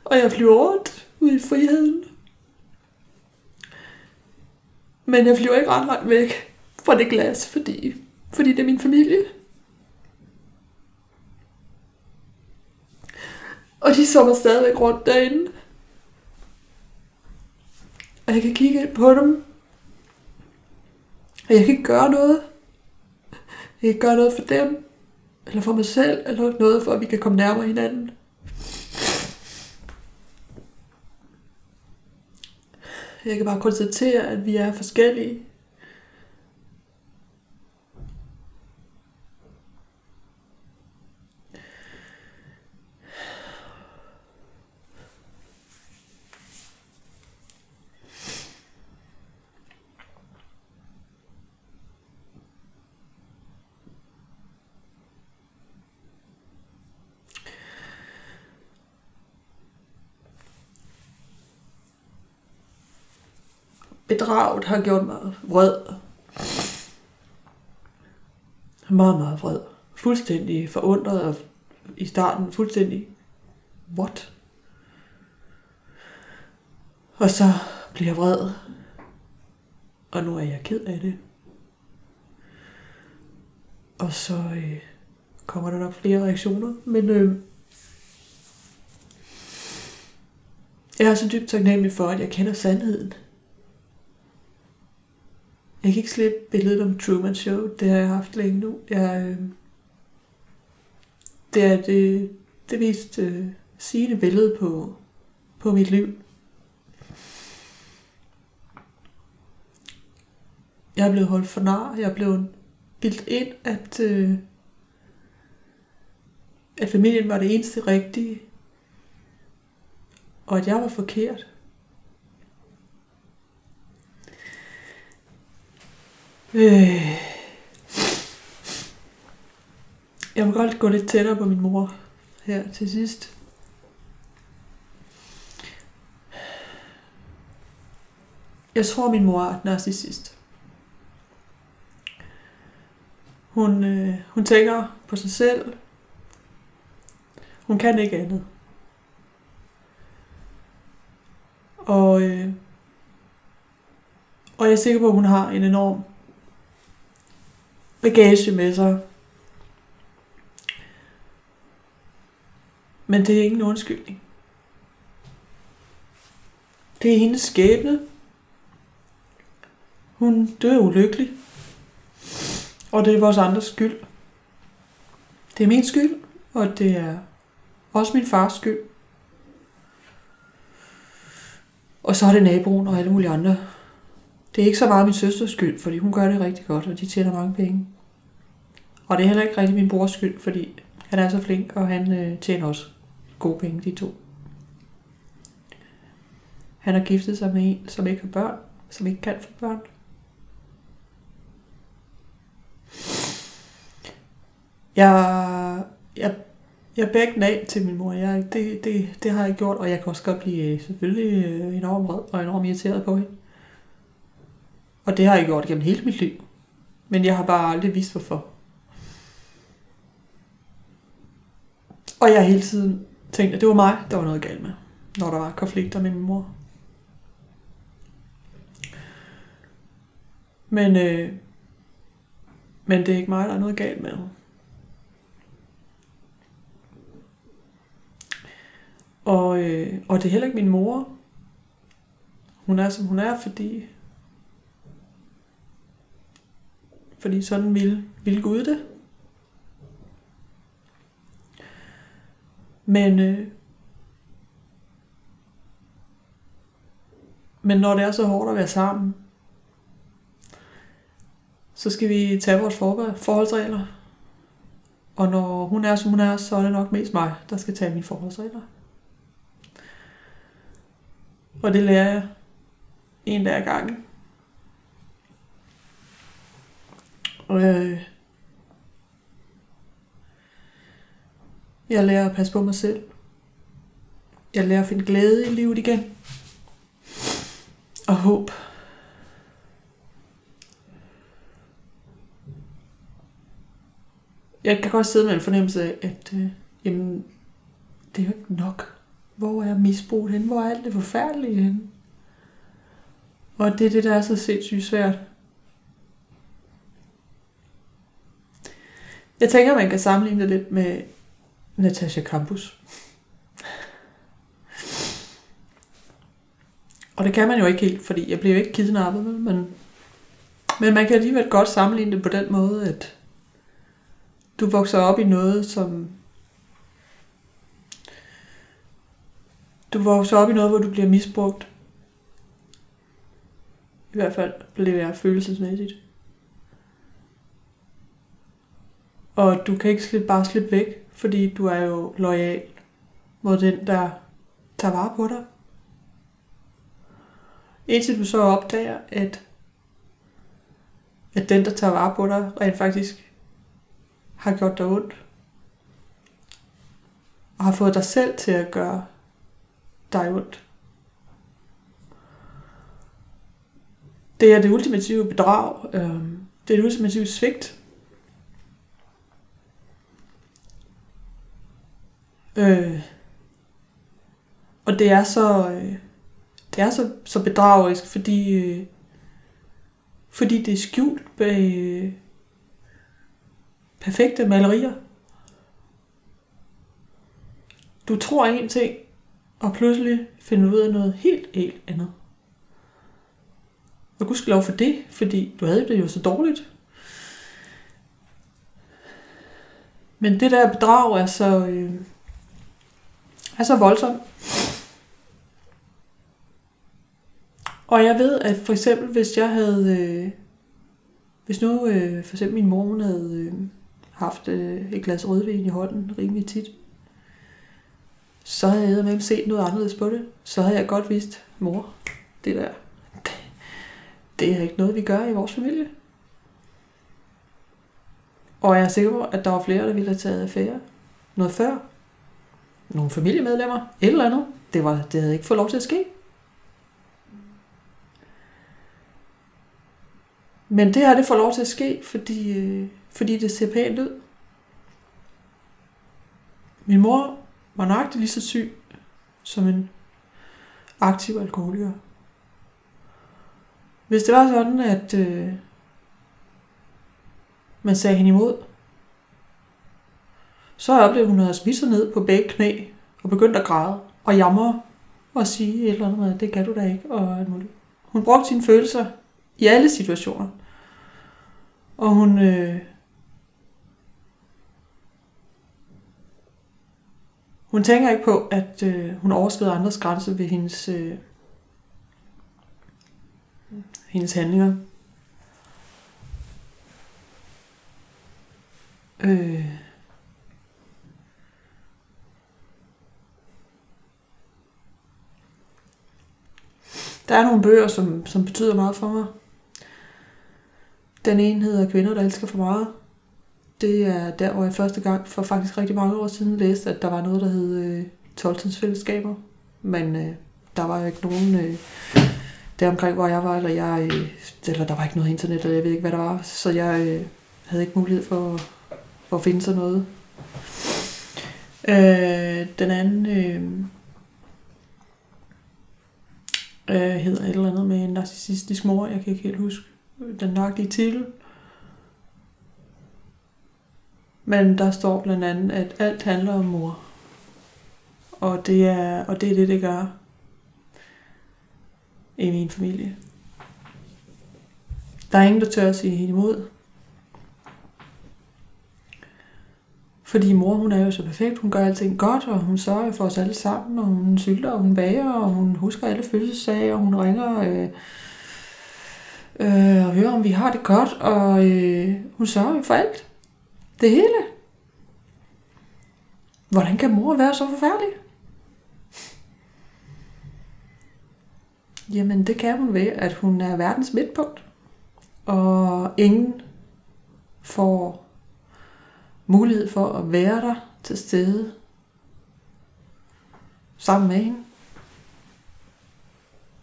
Og jeg flyver rundt ud i friheden. Men jeg flyver ikke ret langt væk fra det glas, fordi, fordi det er min familie. Og de sommer stadigvæk rundt derinde. Og jeg kan kigge på dem. Og jeg kan ikke gøre noget. Jeg kan ikke gøre noget for dem. Eller for mig selv. Eller noget for, at vi kan komme nærmere hinanden. Jeg kan bare konstatere, at vi er forskellige. Bedraget har gjort mig vred. Meget, meget vred. Fuldstændig forundret og i starten fuldstændig, what? Og så bliver jeg vred. Og nu er jeg ked af det. Og så øh, kommer der nok flere reaktioner. Men øh, jeg er så dybt taknemmelig for, at jeg kender sandheden. Jeg kan ikke slippe billedet om Truman Show. Det har jeg haft længe nu. Jeg, øh, det er det, det mest øh, sigende billede på, på mit liv. Jeg er blevet holdt for nar. Jeg er blevet bildt ind, at, øh, at familien var det eneste rigtige. Og at jeg var forkert. Øh. Jeg vil godt gå lidt tættere på min mor her til sidst. Jeg tror, min mor er narcissist. Hun, øh, hun tænker på sig selv. Hun kan ikke andet. Og, øh, og jeg er sikker på, at hun har en enorm bagage med sig. Men det er ingen undskyldning. Det er hendes skæbne. Hun dør ulykkelig. Og det er vores andres skyld. Det er min skyld, og det er også min fars skyld. Og så er det naboen og alle mulige andre. Det er ikke så meget min søsters skyld, fordi hun gør det rigtig godt, og de tjener mange penge. Og det er heller ikke rigtig min brors skyld, fordi han er så flink, og han øh, tjener også gode penge, de to. Han har giftet sig med en, som ikke har børn, som ikke kan få børn. Jeg, jeg, jeg bækker af til min mor. Jeg, det, det, det har jeg gjort, og jeg kan også godt blive øh, selvfølgelig øh, enormt vred og enormt irriteret på hende. Og det har jeg gjort gennem hele mit liv. Men jeg har bare aldrig vidst, hvorfor. Og jeg har hele tiden tænkt, at det var mig, der var noget galt med, når der var konflikter med min mor. Men, øh, men det er ikke mig, der er noget galt med. Og, øh, og det er heller ikke min mor. Hun er, som hun er, fordi Fordi sådan ville, ville Gud det. Men, øh, men når det er så hårdt at være sammen, så skal vi tage vores forholdsregler. Og når hun er, som hun er, så er det nok mest mig, der skal tage mine forholdsregler. Og det lærer jeg en dag ad gangen. Og øh, jeg lærer at passe på mig selv. Jeg lærer at finde glæde i livet igen. Og håb. Jeg kan godt sidde med en fornemmelse af, at øh, jamen, det er jo ikke nok. Hvor er misbruget hen? Hvor er alt det forfærdelige hen? Og det er det, der er så sindssygt svært. Jeg tænker, man kan sammenligne det lidt med Natasha Campus. Og det kan man jo ikke helt, fordi jeg bliver jo ikke kidnappet, men, men man kan alligevel godt sammenligne det på den måde, at du vokser op i noget, som... Du vokser op i noget, hvor du bliver misbrugt. I hvert fald bliver jeg følelsesmæssigt. Og du kan ikke slippe, bare slippe væk, fordi du er jo lojal mod den, der tager vare på dig. Indtil du så opdager, at, at den, der tager vare på dig, rent faktisk har gjort dig ondt. Og har fået dig selv til at gøre dig ondt. Det er det ultimative bedrag. Øh, det er det ultimative svigt. Øh, og det er så, øh, det er så, så bedragerisk, fordi, øh, fordi det er skjult bag øh, perfekte malerier. Du tror en ting, og pludselig finder du ud af noget helt, helt andet. Og lov for det, fordi du havde det jo så dårligt. Men det der bedrag er så, øh, er så voldsomt. Og jeg ved, at for eksempel, hvis jeg havde... Øh, hvis nu øh, for eksempel min mor hun havde øh, haft øh, et glas rødvin i hånden rimelig tit, så havde jeg med set noget anderledes på det. Så havde jeg godt vidst, mor, det der, det, det er ikke noget, vi gør i vores familie. Og jeg er sikker på, at der var flere, der ville have taget affære noget før nogle familiemedlemmer, et eller andet. Det, var, det havde ikke fået lov til at ske. Men det her, det får lov til at ske, fordi, øh, fordi det ser pænt ud. Min mor var nøjagtigt lige så syg som en aktiv alkoholiker. Hvis det var sådan, at øh, man sagde hende imod, så oplevede hun at smidt sig ned på begge knæ og begyndt at græde og jamre og sige et eller andet med, det kan du da ikke. Og hun brugte sine følelser i alle situationer. Og hun, øh, hun tænker ikke på, at øh, hun overskrider andres grænser ved hendes, øh, hendes handlinger. Øh, Der er nogle bøger, som, som betyder meget for mig. Den ene hedder Kvinder, der elsker for meget. Det er der, hvor jeg første gang for faktisk rigtig mange år siden læste, at der var noget, der hed øh, fællesskaber. Men øh, der var jo ikke nogen... Øh, der omkring, hvor jeg var, eller jeg, øh, eller der var ikke noget internet, eller jeg ved ikke, hvad der var, så jeg øh, havde ikke mulighed for, for at finde sådan noget. Øh, den anden øh, øh, hedder et eller andet med en narcissistisk mor. Jeg kan ikke helt huske den nøjagtige titel. Men der står blandt andet, at alt handler om mor. Og det er, og det, er det, det gør i min familie. Der er ingen, der tør at sige hende imod. Fordi mor, hun er jo så perfekt. Hun gør alting godt, og hun sørger for os alle sammen, og hun sylter, og hun bager, og hun husker alle fødselsdage, og hun ringer øh, øh, og hører, om vi har det godt, og øh, hun sørger jo for alt. Det hele. Hvordan kan mor være så forfærdelig? Jamen, det kan hun ved, at hun er verdens midtpunkt. Og ingen får mulighed for at være der til stede sammen med hende.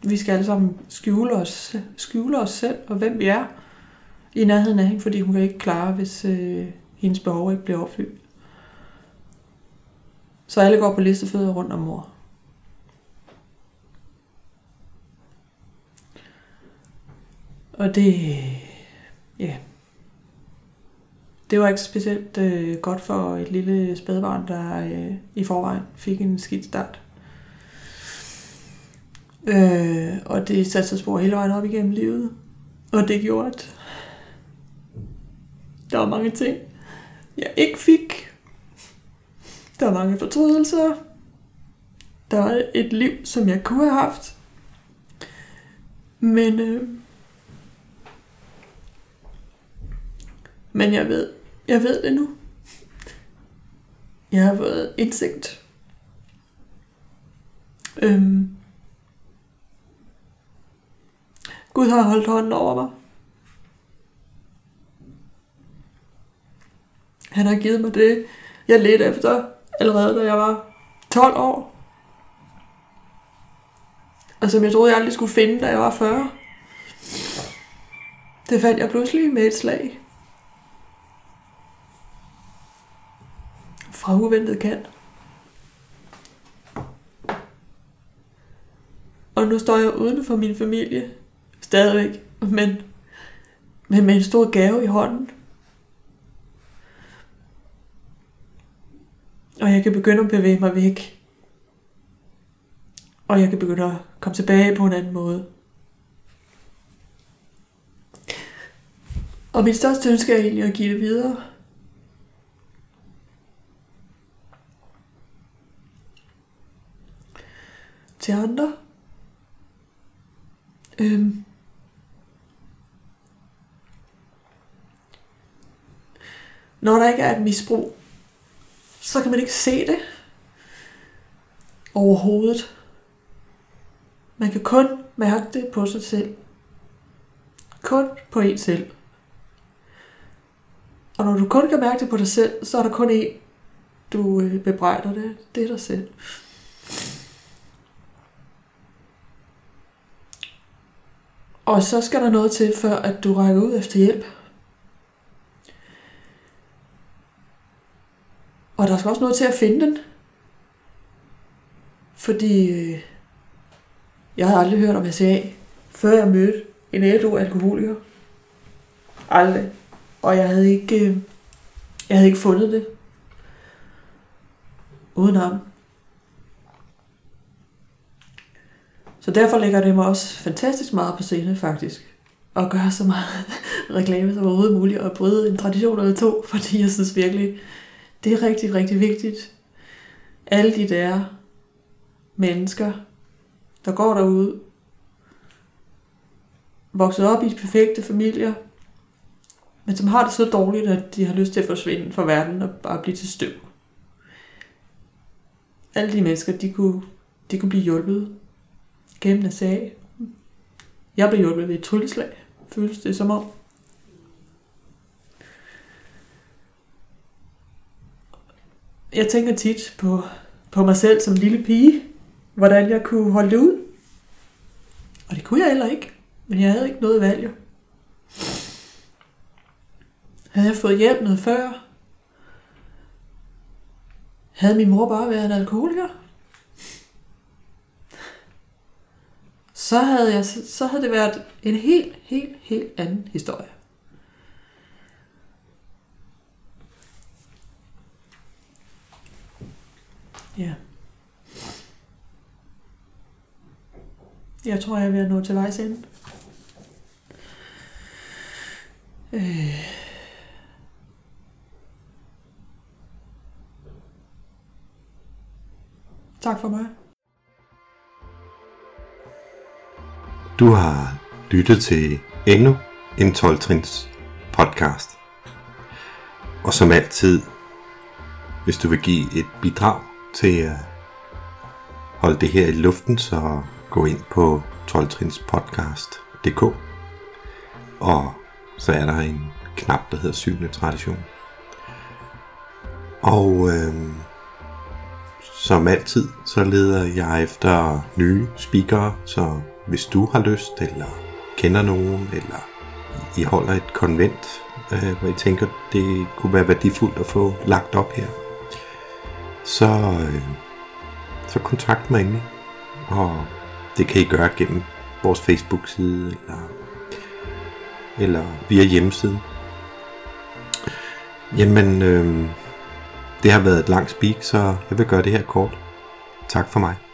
Vi skal alle sammen skjule os, skjule os selv og hvem vi er i nærheden af hende, fordi hun kan ikke klare, hvis øh, hendes behov ikke bliver opfyldt. Så alle går på listefødder rundt om mor. Og det, ja, det var ikke specielt øh, godt for et lille spædbarn, der øh, i forvejen fik en skidt start. Øh, og det satte sig spor hele vejen op igennem livet. Og det gjorde, at der var mange ting, jeg ikke fik. Der var mange fortrydelser. Der var et liv, som jeg kunne have haft. Men, øh, men jeg ved, jeg ved det nu. Jeg har fået indsigt. Øhm, Gud har holdt hånden over mig. Han har givet mig det, jeg ledte efter, allerede da jeg var 12 år. Og som jeg troede, jeg aldrig skulle finde, da jeg var 40. Det fandt jeg pludselig med et slag. Fra uventet kant. Og nu står jeg uden for min familie. Stadigvæk. Men, men med en stor gave i hånden. Og jeg kan begynde at bevæge mig væk. Og jeg kan begynde at komme tilbage på en anden måde. Og mit største ønske er egentlig at give det videre. Til andre. Øhm. Når der ikke er et misbrug, så kan man ikke se det overhovedet. Man kan kun mærke det på sig selv. Kun på en selv. Og når du kun kan mærke det på dig selv, så er der kun en, du øh, bebrejder det. Det er dig selv. Og så skal der noget til, før at du rækker ud efter hjælp. Og der skal også noget til at finde den. Fordi øh, jeg havde aldrig hørt om SCA, før jeg mødte en ældre alkoholiker. Aldrig. Og jeg havde ikke, øh, jeg havde ikke fundet det. Uden ham. Så derfor lægger det mig også fantastisk meget på scene, faktisk. At gøre så meget reklame som overhovedet muligt, og bryde en tradition eller to, fordi jeg synes virkelig, det er rigtig, rigtig vigtigt. Alle de der mennesker, der går derude, vokset op i perfekte familier, men som har det så dårligt, at de har lyst til at forsvinde fra verden og bare blive til støv. Alle de mennesker, de kunne, de kunne blive hjulpet gennem sag. Jeg blev hjulpet ved et trylleslag, føles det som om. Jeg tænker tit på, på mig selv som lille pige, hvordan jeg kunne holde det ud. Og det kunne jeg heller ikke, men jeg havde ikke noget valg. Jo. Havde jeg fået hjælp noget før? Havde min mor bare været en alkoholiker? så havde, jeg, så havde det været en helt, helt, helt anden historie. Ja. Jeg tror, jeg er ved at nå til vejs ende. Øh. Tak for mig. Du har lyttet til endnu en 12-trins podcast. Og som altid, hvis du vil give et bidrag til at holde det her i luften, så gå ind på 12trinspodcast.dk og så er der en knap, der hedder syvende tradition. Og øh, som altid, så leder jeg efter nye speakere, så hvis du har lyst, eller kender nogen, eller I holder et konvent, øh, hvor I tænker, det kunne være værdifuldt at få lagt op her, så, øh, så kontakt mig endelig. Og det kan I gøre gennem vores Facebook-side, eller, eller via hjemmesiden. Jamen, øh, det har været et langt speak, så jeg vil gøre det her kort. Tak for mig.